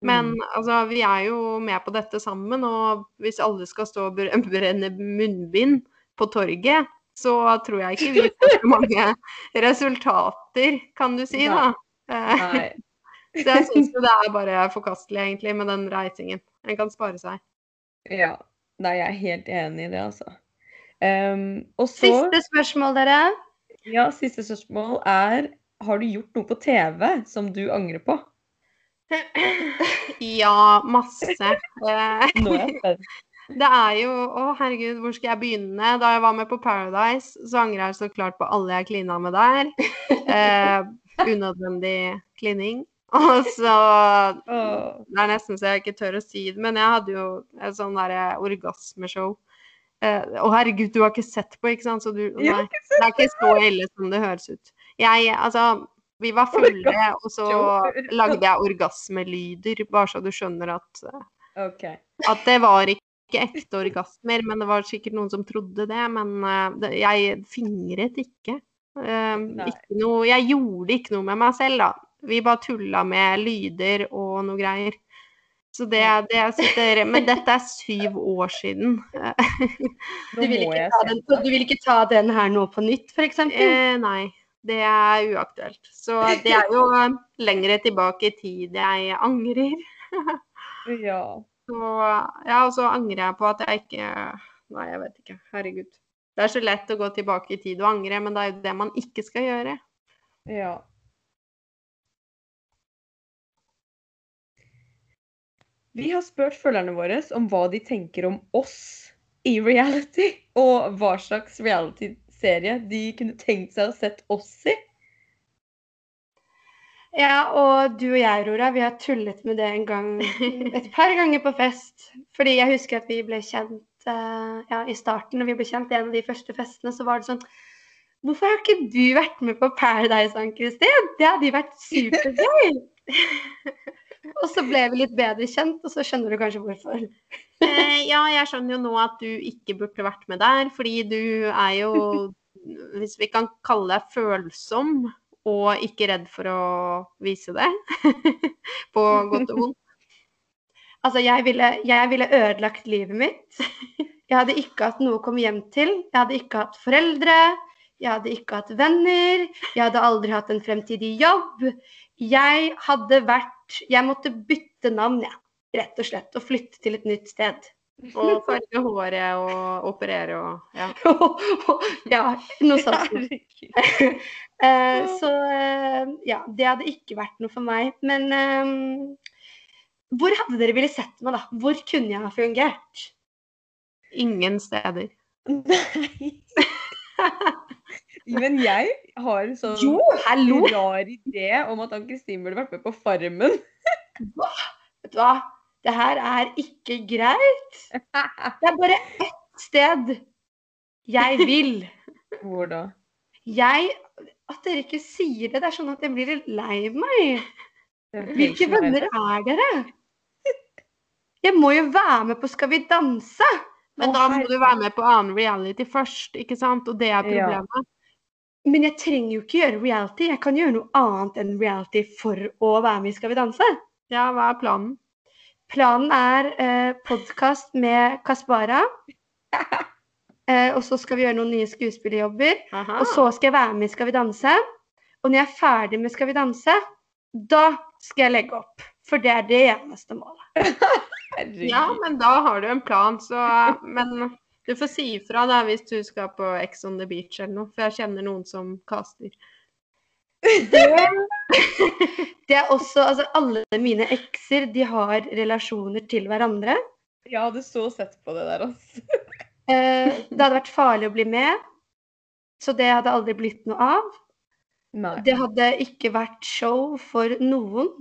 Men Mm. altså, vi er jo med på dette sammen, og hvis alle skal stå og brenne munnbind på torget, så tror jeg ikke vi får så mange resultater, kan du si, da. Eh, Nei. så jeg syns jo det er bare forkastelig, egentlig, med den reisingen. En kan spare seg. Ja. Nei, jeg er helt enig i det, altså. Um, og så Siste spørsmål, dere. Ja, siste spørsmål er Har du gjort noe på TV som du angrer på? Ja, masse. Eh, Nå er jeg spent. Det er jo Å, herregud, hvor skal jeg begynne? Da jeg var med på Paradise, så angrer jeg så klart på alle jeg klina med der. Eh, unødvendig klining. Og så Det er nesten så jeg ikke tør å si det, men jeg hadde jo et sånn derre orgasmeshow. Eh, Å, herregud, du har ikke sett på, ikke sant? Så du Nei. Det er ikke så ille som det høres ut. Jeg, altså Vi var fulle, og så lagde jeg orgasmelyder, bare så du skjønner at okay. At det var ikke ekte orgasmer, men det var sikkert noen som trodde det. Men eh, jeg fingret ikke. Eh, ikke noe, jeg gjorde ikke noe med meg selv, da. Vi bare tulla med lyder og noe greier. Så det, det sitter Men dette er syv år siden. Du vil, den, du vil ikke ta den her nå på nytt, f.eks.? Eh, nei, det er uaktuelt. Så det er jo lengre tilbake i tid jeg angrer. Ja. Så, ja, og så angrer jeg på at jeg ikke Nei, jeg vet ikke. Herregud. Det er så lett å gå tilbake i tid og angre, men det er jo det man ikke skal gjøre. ja. Vi har spurt følgerne våre om hva de tenker om oss i reality, og hva slags reality-serie de kunne tenkt seg å sett oss i. Ja, og du og jeg, Rora, vi har tullet med det en gang, et par ganger på fest. Fordi jeg husker at vi ble kjent eh, ja, i starten, når vi ble kjent i en av de første festene, så var det sånn Hvorfor har ikke du vært med på Paradise, Ann-Kristin? Det hadde jo vært supergøy! og så ble vi litt bedre kjent, og så skjønner du kanskje hvorfor. Eh, ja, jeg skjønner jo nå at du ikke burde vært med der, fordi du er jo, hvis vi kan kalle deg følsom, og ikke redd for å vise det, på godt og vondt. Altså, jeg ville, jeg ville ødelagt livet mitt. Jeg hadde ikke hatt noe å komme hjem til. Jeg hadde ikke hatt foreldre. Jeg hadde ikke hatt venner. Jeg hadde aldri hatt en fremtidig jobb. Jeg hadde vært Jeg måtte bytte navn, jeg. Rett og slett. Og flytte til et nytt sted. Og farge håret og operere og ja. ja, noe sånt. Eh, så eh, ja, det hadde ikke vært noe for meg. Men um, hvor hadde dere ville sett meg, da? Hvor kunne jeg ha fungert? Ingen steder. Nei. Men jeg har en sånn Jo, rar idé om at Ann-Kristin burde vært med på Farmen. Vet du hva? Det her er ikke greit. Det er bare ett sted jeg vil. Hvor da? Jeg At dere ikke sier det, det er sånn at jeg blir litt lei meg. Hvilke venner er dere? Jeg må jo være med på Skal vi danse! Men da må du være med på annen reality først, ikke sant? Og det er Ja. Men jeg trenger jo ikke gjøre reality. Jeg kan gjøre noe annet enn reality for å være med i Skal vi danse. Ja, hva er planen? Planen er eh, podkast med Kaspara. Eh, og så skal vi gjøre noen nye skuespillerjobber. Og så skal jeg være med i Skal vi danse. Og når jeg er ferdig med Skal vi danse, da skal jeg legge opp. For det er det eneste målet. Ja, men da har du en plan, så Men du får si ifra da hvis du skal på Ex on the beach eller noe, for jeg kjenner noen som caster. Det, det er også Altså, alle mine ekser, de har relasjoner til hverandre. Jeg hadde så sett på det der, altså. Eh, det hadde vært farlig å bli med, så det hadde aldri blitt noe av. Nei. Det hadde ikke vært show for noen.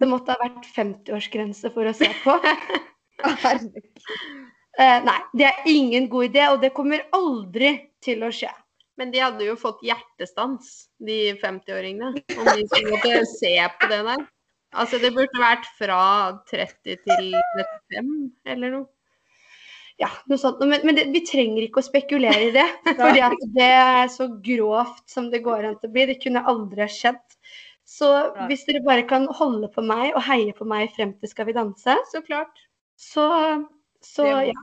Det måtte ha vært 50-årsgrense for å se på. Herregud. Eh, nei, det er ingen god idé, og det kommer aldri til å skje. Men de hadde jo fått hjertestans, de 50-åringene, om de skulle måtte se på det der. Altså, det burde vært fra 30 til 35 eller noe. Ja, noe sånt. Men, men det, vi trenger ikke å spekulere i det. For det er så grovt som det går an til å bli. Det kunne aldri ha skjedd. Så hvis dere bare kan holde på meg og heie på meg frem til Skal vi danse, Så klart. så, så ja.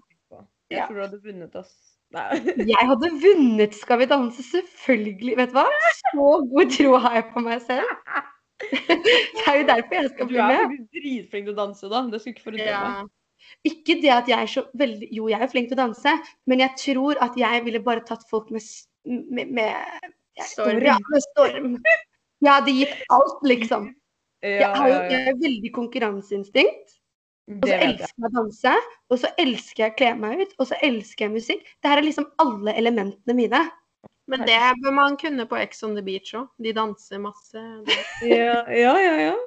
Jeg tror du hadde vunnet oss. Nei. Jeg hadde vunnet Skal vi danse, selvfølgelig. Vet du hva? Så god tro har jeg på meg selv. Det er jo derfor jeg skal bli med. Du er jo faktisk dritflink til å danse, da. Det skulle ikke forundre Ja. meg. Ikke det at jeg er så veldig Jo, jeg er flink til å danse, men jeg tror at jeg ville bare tatt folk med, med, med Storm. Ja, med storm. Jeg hadde gitt alt, liksom. Jeg, har jo, veldig konkurranseinstinkt. Og så elsker jeg å danse, og så elsker jeg å kle meg ut, og så elsker jeg musikk. Det her er liksom alle elementene mine. Men det bør man kunne på Ex on the Beach òg. De danser masse. Ja, ja, ja. ja.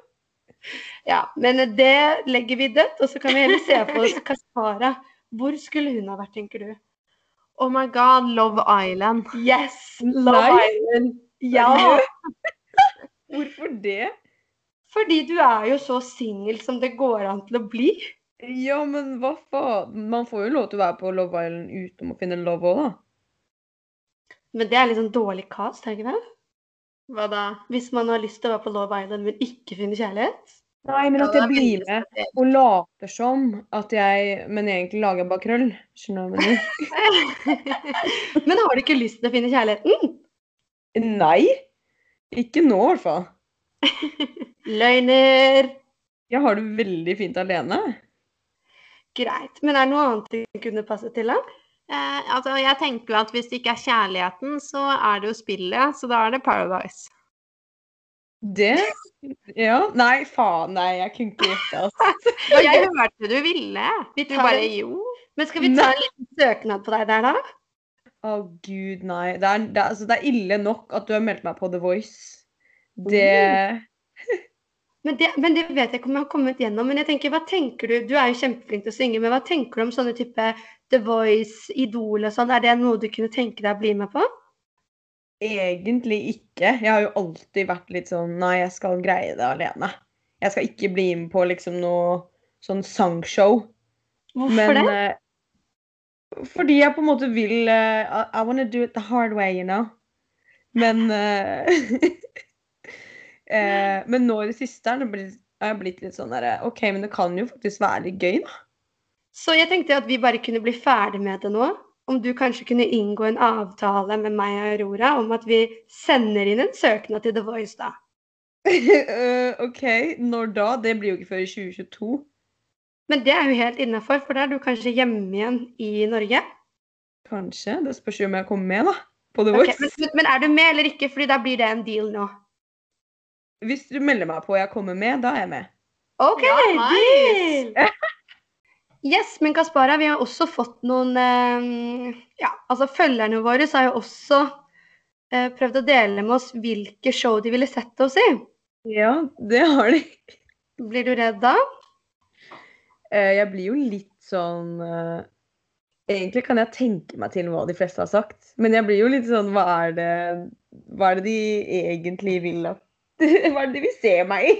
Ja, Men det legger vi dødt, og så kan vi heller se på oss Kaspara. Hvor skulle hun ha vært, tenker du? Oh my god, Love Island. Yes! Love Nei. Island. Ja! Hvorfor det? Fordi du er jo så singel som det går an til å bli. Ja, men hva faen? Man får jo lov til å være på Love Island uten å finne love òg, da. Men det er litt sånn dårlig cast, er det ikke det? Hva da? Hvis man har lyst til å være på Love Island, men ikke finne kjærlighet. Nei, men at jeg blir med og later som at jeg Men egentlig lager jeg bare krøll. Skjønner du hva jeg mener? Men har du ikke lyst til å finne kjærligheten? Nei. Ikke nå, i hvert fall. Løgner. Jeg har det veldig fint alene. Greit. Men er det noe annet du kunne passe til, da? Eh, altså, jeg tenker jo at hvis det ikke er kjærligheten, så er det jo spillet. Så da er det Paradise. Det Ja. Nei, faen. Nei, jeg kunne ikke gjette, altså. Jeg hørte du ville. Vi Du tar bare jo. Men skal vi ta en liten søknad på deg der, da? Å, gud, nei. Det er, det, altså, det er ille nok at du har meldt meg på The Voice. Det Men det, men det vet jeg ikke om jeg har kommet gjennom. Men jeg tenker, hva tenker du? Du er jo kjempeflink til å synge, men hva tenker du om sånne type The Voice, Idol og sånn? Er det noe du kunne tenke deg å bli med på? Egentlig ikke. Jeg har jo alltid vært litt sånn Nei, jeg skal greie det alene. Jeg skal ikke bli med på liksom noe sånn sangshow. Hvorfor Men det? eh, fordi jeg på en måte vil uh, I, wanna do it the hard way, you know. Men eh, eh, Men nå i det siste har jeg blitt litt sånn derre OK, men det kan jo faktisk være litt gøy, da. Så jeg tenkte at vi bare kunne bli ferdig med det nå. Om du kanskje kunne inngå en avtale med meg og Aurora om at vi sender inn en søknad til The Voice, da. Eh, OK, når da? Det blir jo ikke før i 2022. Men det er jo helt innafor, for da er du kanskje hjemme igjen i Norge. Kanskje. Det spørs jo om jeg kommer med, da. På The Voice. Okay, men- men er du med eller ikke? Fordi da blir det en deal nå. Hvis du melder meg på og jeg kommer med, da er jeg med. OK, Ja, nice. Yes, men Kaspara, vi har også fått noen eh, Ja, altså følgerne våre har jo også eh, prøvd å dele med oss hvilke show de ville sett oss i. Ja, det har de. Blir du redd da? Eh, Jeg blir jo litt sånn eh, Egentlig kan jeg tenke meg til hva de fleste har sagt, men jeg blir jo litt sånn Hva er det, hva er det de egentlig vil at Hva er det de vil se meg i?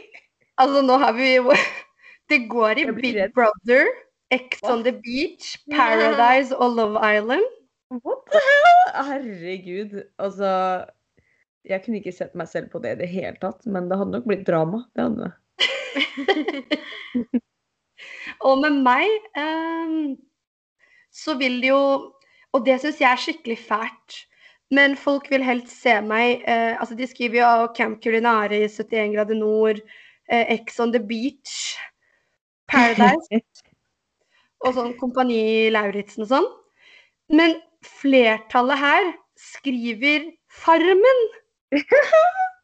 Altså, nå har vi Det går i Big redd. Brother, Ex on the Beach, Paradise og Love Island. What the hell? Herregud. Altså Jeg kunne ikke sett meg selv på det i det hele tatt, men det hadde nok blitt drama. Det hadde det. Og med meg um, så vil det jo Og det syns jeg er skikkelig fælt. Men folk vil helst se meg eh, Altså, de skriver jo av Camp Culinare i 71 grader nord, eh, Ex on the Beach, Paradise og sånn Kompani Lauritzen og sånn. Men flertallet her skriver Farmen.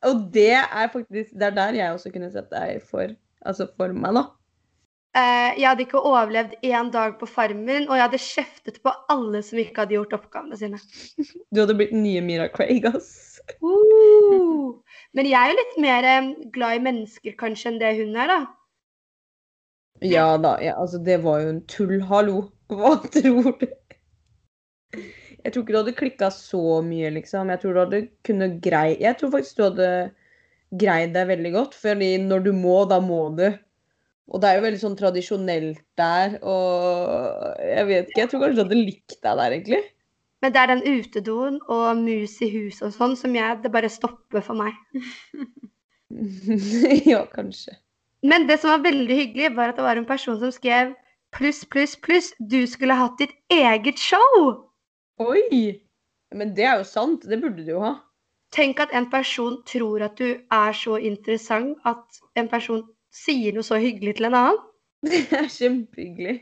Og det er faktisk Det er der jeg også kunne sett deg for, altså for meg, da. Eh, jeg hadde ikke overlevd én dag på Farmen, og jeg hadde kjeftet på alle som ikke hadde gjort oppgavene sine. Du hadde blitt nye Mira Craig, ass. Uh. Men jeg er jo litt mer eh, glad i mennesker kanskje enn det hun er, da. Ja da. Ja, altså, det var jo en tull. Hallo. Hva tror du? Jeg tror ikke du hadde klikka så mye, liksom. Jeg tror du hadde kunnet greie Jeg tror faktisk du hadde greid deg veldig godt. Fordi når du må, da må du. Og det er jo veldig sånn tradisjonelt der, og jeg vet ikke, jeg tror kanskje du hadde likt deg der, egentlig. Men det er den utedoen og mus i huset og sånn som jeg Det bare stopper for meg. ja, kanskje. Men det som var veldig hyggelig, var at det var en person som skrev pluss, pluss, pluss. Du skulle hatt ditt eget show! Oi! Men det er jo sant, det burde du jo ha. Tenk at en person tror at du er så interessant at en person sier noe så hyggelig til en annen. Det er kjempehyggelig.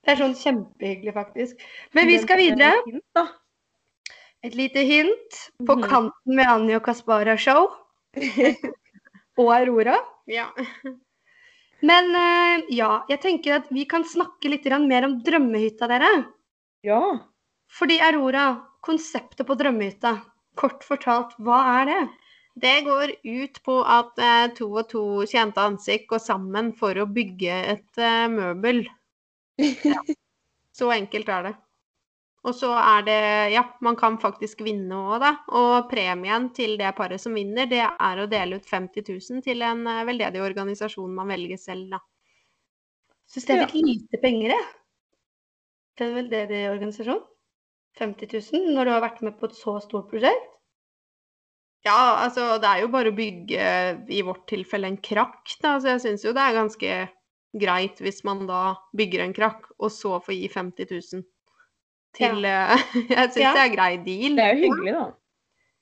Det er sånn kjempehyggelig, faktisk. Men vi skal videre. Et lite hint på Mhm. kanten med Annie og Kaspara show. og Aurora. Ja. Men eh, ja, jeg tenker at vi kan snakke litt mer om drømmehytta, dere. Ja. Fordi Aurora, konseptet på drømmehytta, kort fortalt, hva er det? Det går ut på at eh, to og to kjente ansikt går sammen for å bygge et eh, møbel. Så enkelt er det. Og så er det Ja, man kan faktisk vinne òg, da. Og premien til det paret som vinner, det er å dele ut 50 000 til en eh, veldedig organisasjon man velger selv, da. Syns det er litt lite penger, jeg. Til en vel det det er organisasjon? 50 000 når du har vært med på et så stort prosjekt? Ja, altså det er jo bare å bygge, i vårt tilfelle, en krakk, da. Så jeg syns jo det er ganske greit hvis man da bygger en krakk, og så får gi 50 000 til eh, Jeg syns Ja. det er grei deal. Det er jo hyggelig, da.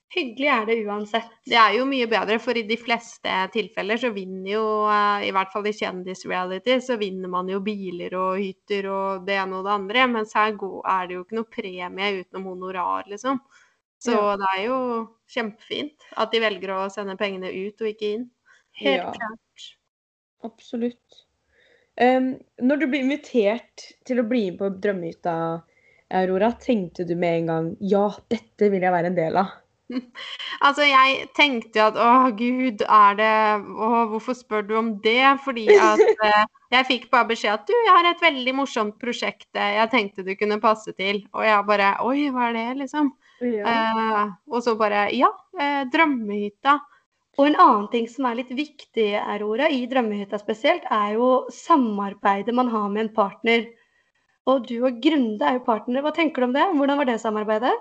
Hyggelig er det uansett. Det er jo mye bedre, for i de fleste tilfeller så vinner jo, eh, i hvert fall i kjendisreality, så vinner man jo biler og hytter og det ene og det andre. Mens her er det jo ikke noe premie utenom honorar, liksom. Så Ja. det er jo kjempefint at de velger å sende pengene ut og ikke inn. Helt Ja. klart. Absolutt. Um, når du blir invitert til å bli med på Drømmehytta, Aurora, tenkte du med en gang ja, dette vil jeg være en del av? Altså, jeg tenkte at å gud, er det Å, hvorfor spør du om det? Fordi at eh, jeg fikk bare beskjed at du, jeg har et veldig morsomt prosjekt eh, jeg tenkte du kunne passe til. Og jeg bare oi, hva er det, liksom? Eh, og så bare ja, eh, drømmehytta. Og en annen ting som er litt viktig, Aurora, i drømmehytta spesielt, er jo samarbeidet man har med en partner. Og du og Grunde er jo partnere. Hva tenker du om det? Hvordan var det samarbeidet?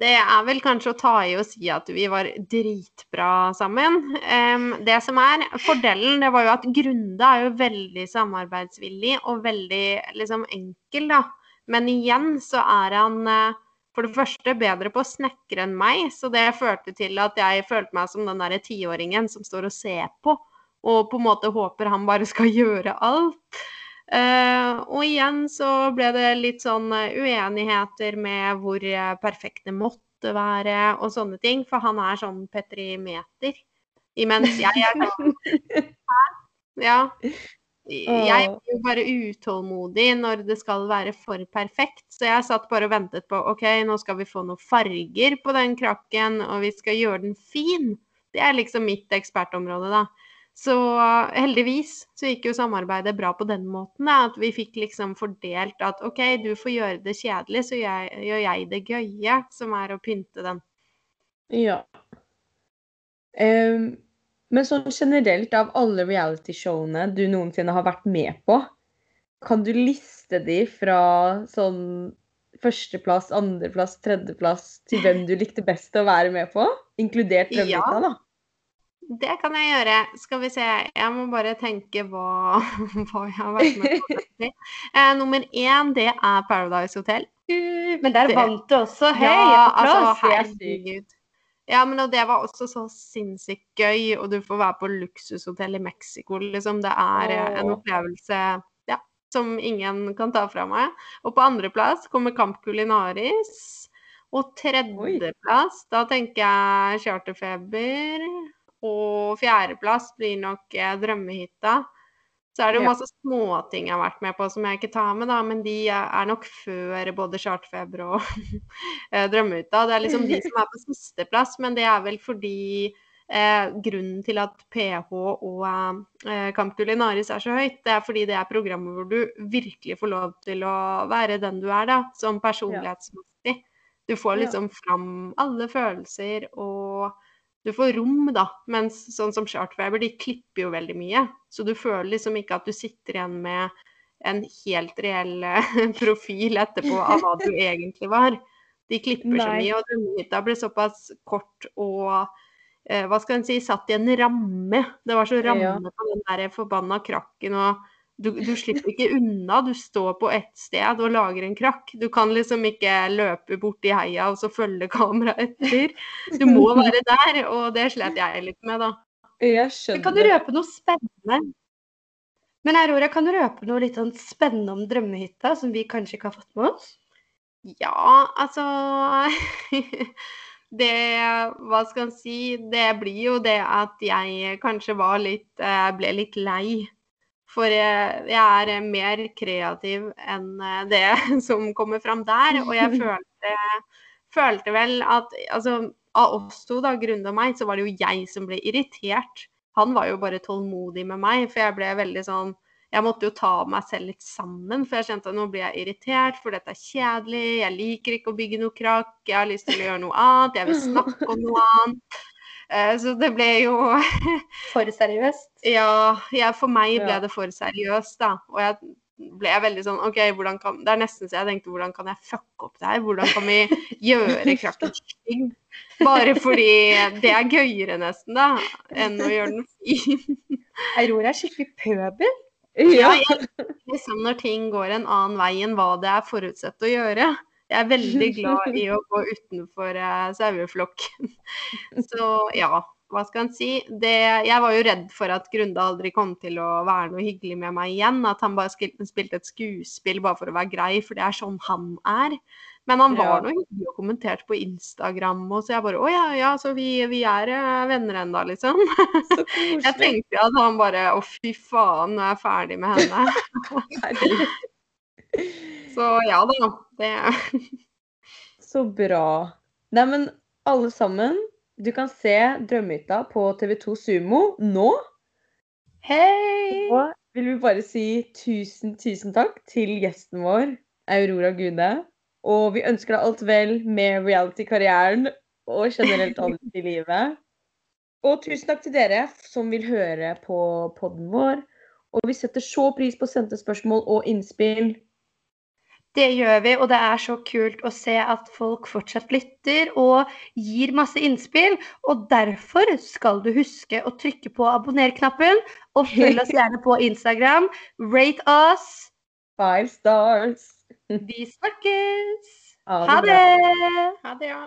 Det er vel kanskje å ta i å si at vi var dritbra sammen. Um, det som er fordelen, det var jo at Grunde er jo veldig samarbeidsvillig og veldig liksom enkel, da. Men igjen så er han eh, for det første bedre på å snekre enn meg, så det førte til at jeg følte meg som den derre tiåringen som står og ser på, og på en måte håper han bare skal gjøre alt. Uh, og igjen så ble det litt sånn eh, uenigheter med hvor eh, perfekt det måtte være og sånne ting, for han er sånn petrimeter. Imens jeg er sånn Ja. Jeg blir er jo bare utålmodig når det skal være for perfekt, så jeg satt bare og ventet på OK, nå skal vi få noen farger på den krakken, og vi skal gjøre den fin. Det er liksom mitt ekspertområde, da. Så heldigvis så gikk jo samarbeidet bra på den måten, da, at vi fikk liksom fordelt at OK, du får gjøre det kjedelig, så jeg, gjør jeg det gøye, som er å pynte den. Ja. Em, men sånn generelt, av alle realityshowene du noensinne har vært med på, kan du liste de fra sånn førsteplass, andreplass, tredjeplass til hvem du likte best å være med på? Inkludert Ja. Drømmehytta, da. Det kan jeg gjøre. Skal vi se, jeg må bare tenke hva, hva jeg har vært med på. Eh, nummer én, det er Paradise Hotel. Men der Det- vant du også. Hei, Ja, altså, er herregud. Ja, men og det var også så sinnssykt gøy, og du får være på luksushotell i Mexico, liksom. Det er eh, en opplevelse ja, som ingen kan ta fra meg. Og på andreplass kommer Camp Culinaris. Og tredjeplass, da tenker jeg Charterfeber. Og fjerdeplass blir nok eh, Drømmehytta. Så er det jo masse småting jeg har vært med på som jeg ikke tar med, da, men de er nok før både Chartfeber og eh, Drømmehytta. Det er liksom de som er på sisteplass, men det er vel fordi eh, grunnen til at PH og eh, Camp Culinaris er så høyt, det er fordi det er programmet hvor du virkelig får lov til å være den du er, da, som personlighetsmessig. Du får liksom fram alle følelser, og du får rom, da. Mens sånn som Chartfeber, de klipper jo veldig mye. Så du føler liksom ikke at du sitter igjen med en helt reell eh, profil etterpå av hva du egentlig var. De klipper så mye, og Drømmehytta ble såpass kort og eh, hva skal en si, satt i en ramme. Det var så ramme på den der forbanna krakken. og du, du slipper ikke unna, du står på ett sted og lager en krakk. Du kan liksom ikke løpe bort i heia og så følge kameraet etter. Du må være der, og det slet jeg litt med, da. Jeg Men kan du røpe noe spennende? Men Aurora, kan du røpe noe litt sånn spennende om drømmehytta, som vi kanskje ikke har fått med oss? Ja, altså Det Hva skal en si? Det blir jo det at jeg kanskje var litt eh, Ble litt lei. For jeg, jeg er mer kreativ enn eh, det som kommer fram der. Og jeg følte, følte vel at altså, av oss to, da, Grunde og meg, så var det jo jeg som ble irritert. Han var jo bare tålmodig med meg, for jeg ble veldig sånn Jeg måtte jo ta meg selv litt sammen, for jeg kjente at nå blir jeg irritert, for dette er kjedelig. Jeg liker ikke å bygge noe krakk, jeg har lyst til å gjøre noe annet, jeg vil snakke om noe annet. Eh, Så det ble jo For seriøst? ja, ja, for meg ble det for seriøst, da. Og jeg ble veldig sånn OK, hvordan kan Det er nesten så jeg tenkte hvordan kan jeg fucke opp det her? Hvordan kan vi gjøre krakken stygg? Bare fordi det er gøyere nesten, da, enn å gjøre den fin. Aurora er skikkelig pøbel. Ja. Liksom når ting går en annen vei enn hva det er forutsett å gjøre. Jeg er veldig glad i å gå utenfor eh, saueflokken. Så ja, hva skal en si. Det, jeg var jo redd for at Grunde aldri kom til å være noe hyggelig med meg igjen. At han bare spilte, spilte et skuespill bare for å være grei, for det er sånn han er. Men han var Ja. noe hyggelig og kommenterte på Instagram, og så jeg bare Å ja, ja, så vi, vi er eh, venner ennå, liksom. Så Jeg tenkte at han bare Å, fy faen, nå er jeg ferdig med henne. Så ja da. Det Så bra. Nei, men alle sammen, du kan se Drømmehytta på TV2 Sumo nå. Hei! Og vil vi bare si tusen, tusen takk til gjesten vår, Aurora Gude. Og vi ønsker deg alt vel med reality-karrieren og generelt alt i livet. Og tusen takk til dere som vil høre på podden vår. Og vi setter så pris på sendte spørsmål og innspill. Det gjør vi, og det er så kult å se at folk fortsatt lytter og gir masse innspill. Og derfor skal du huske å trykke på abonner-knappen, og følg oss gjerne på Instagram. Rate us. Five stars. Vi snakkes! Ha det! Ha det, ja.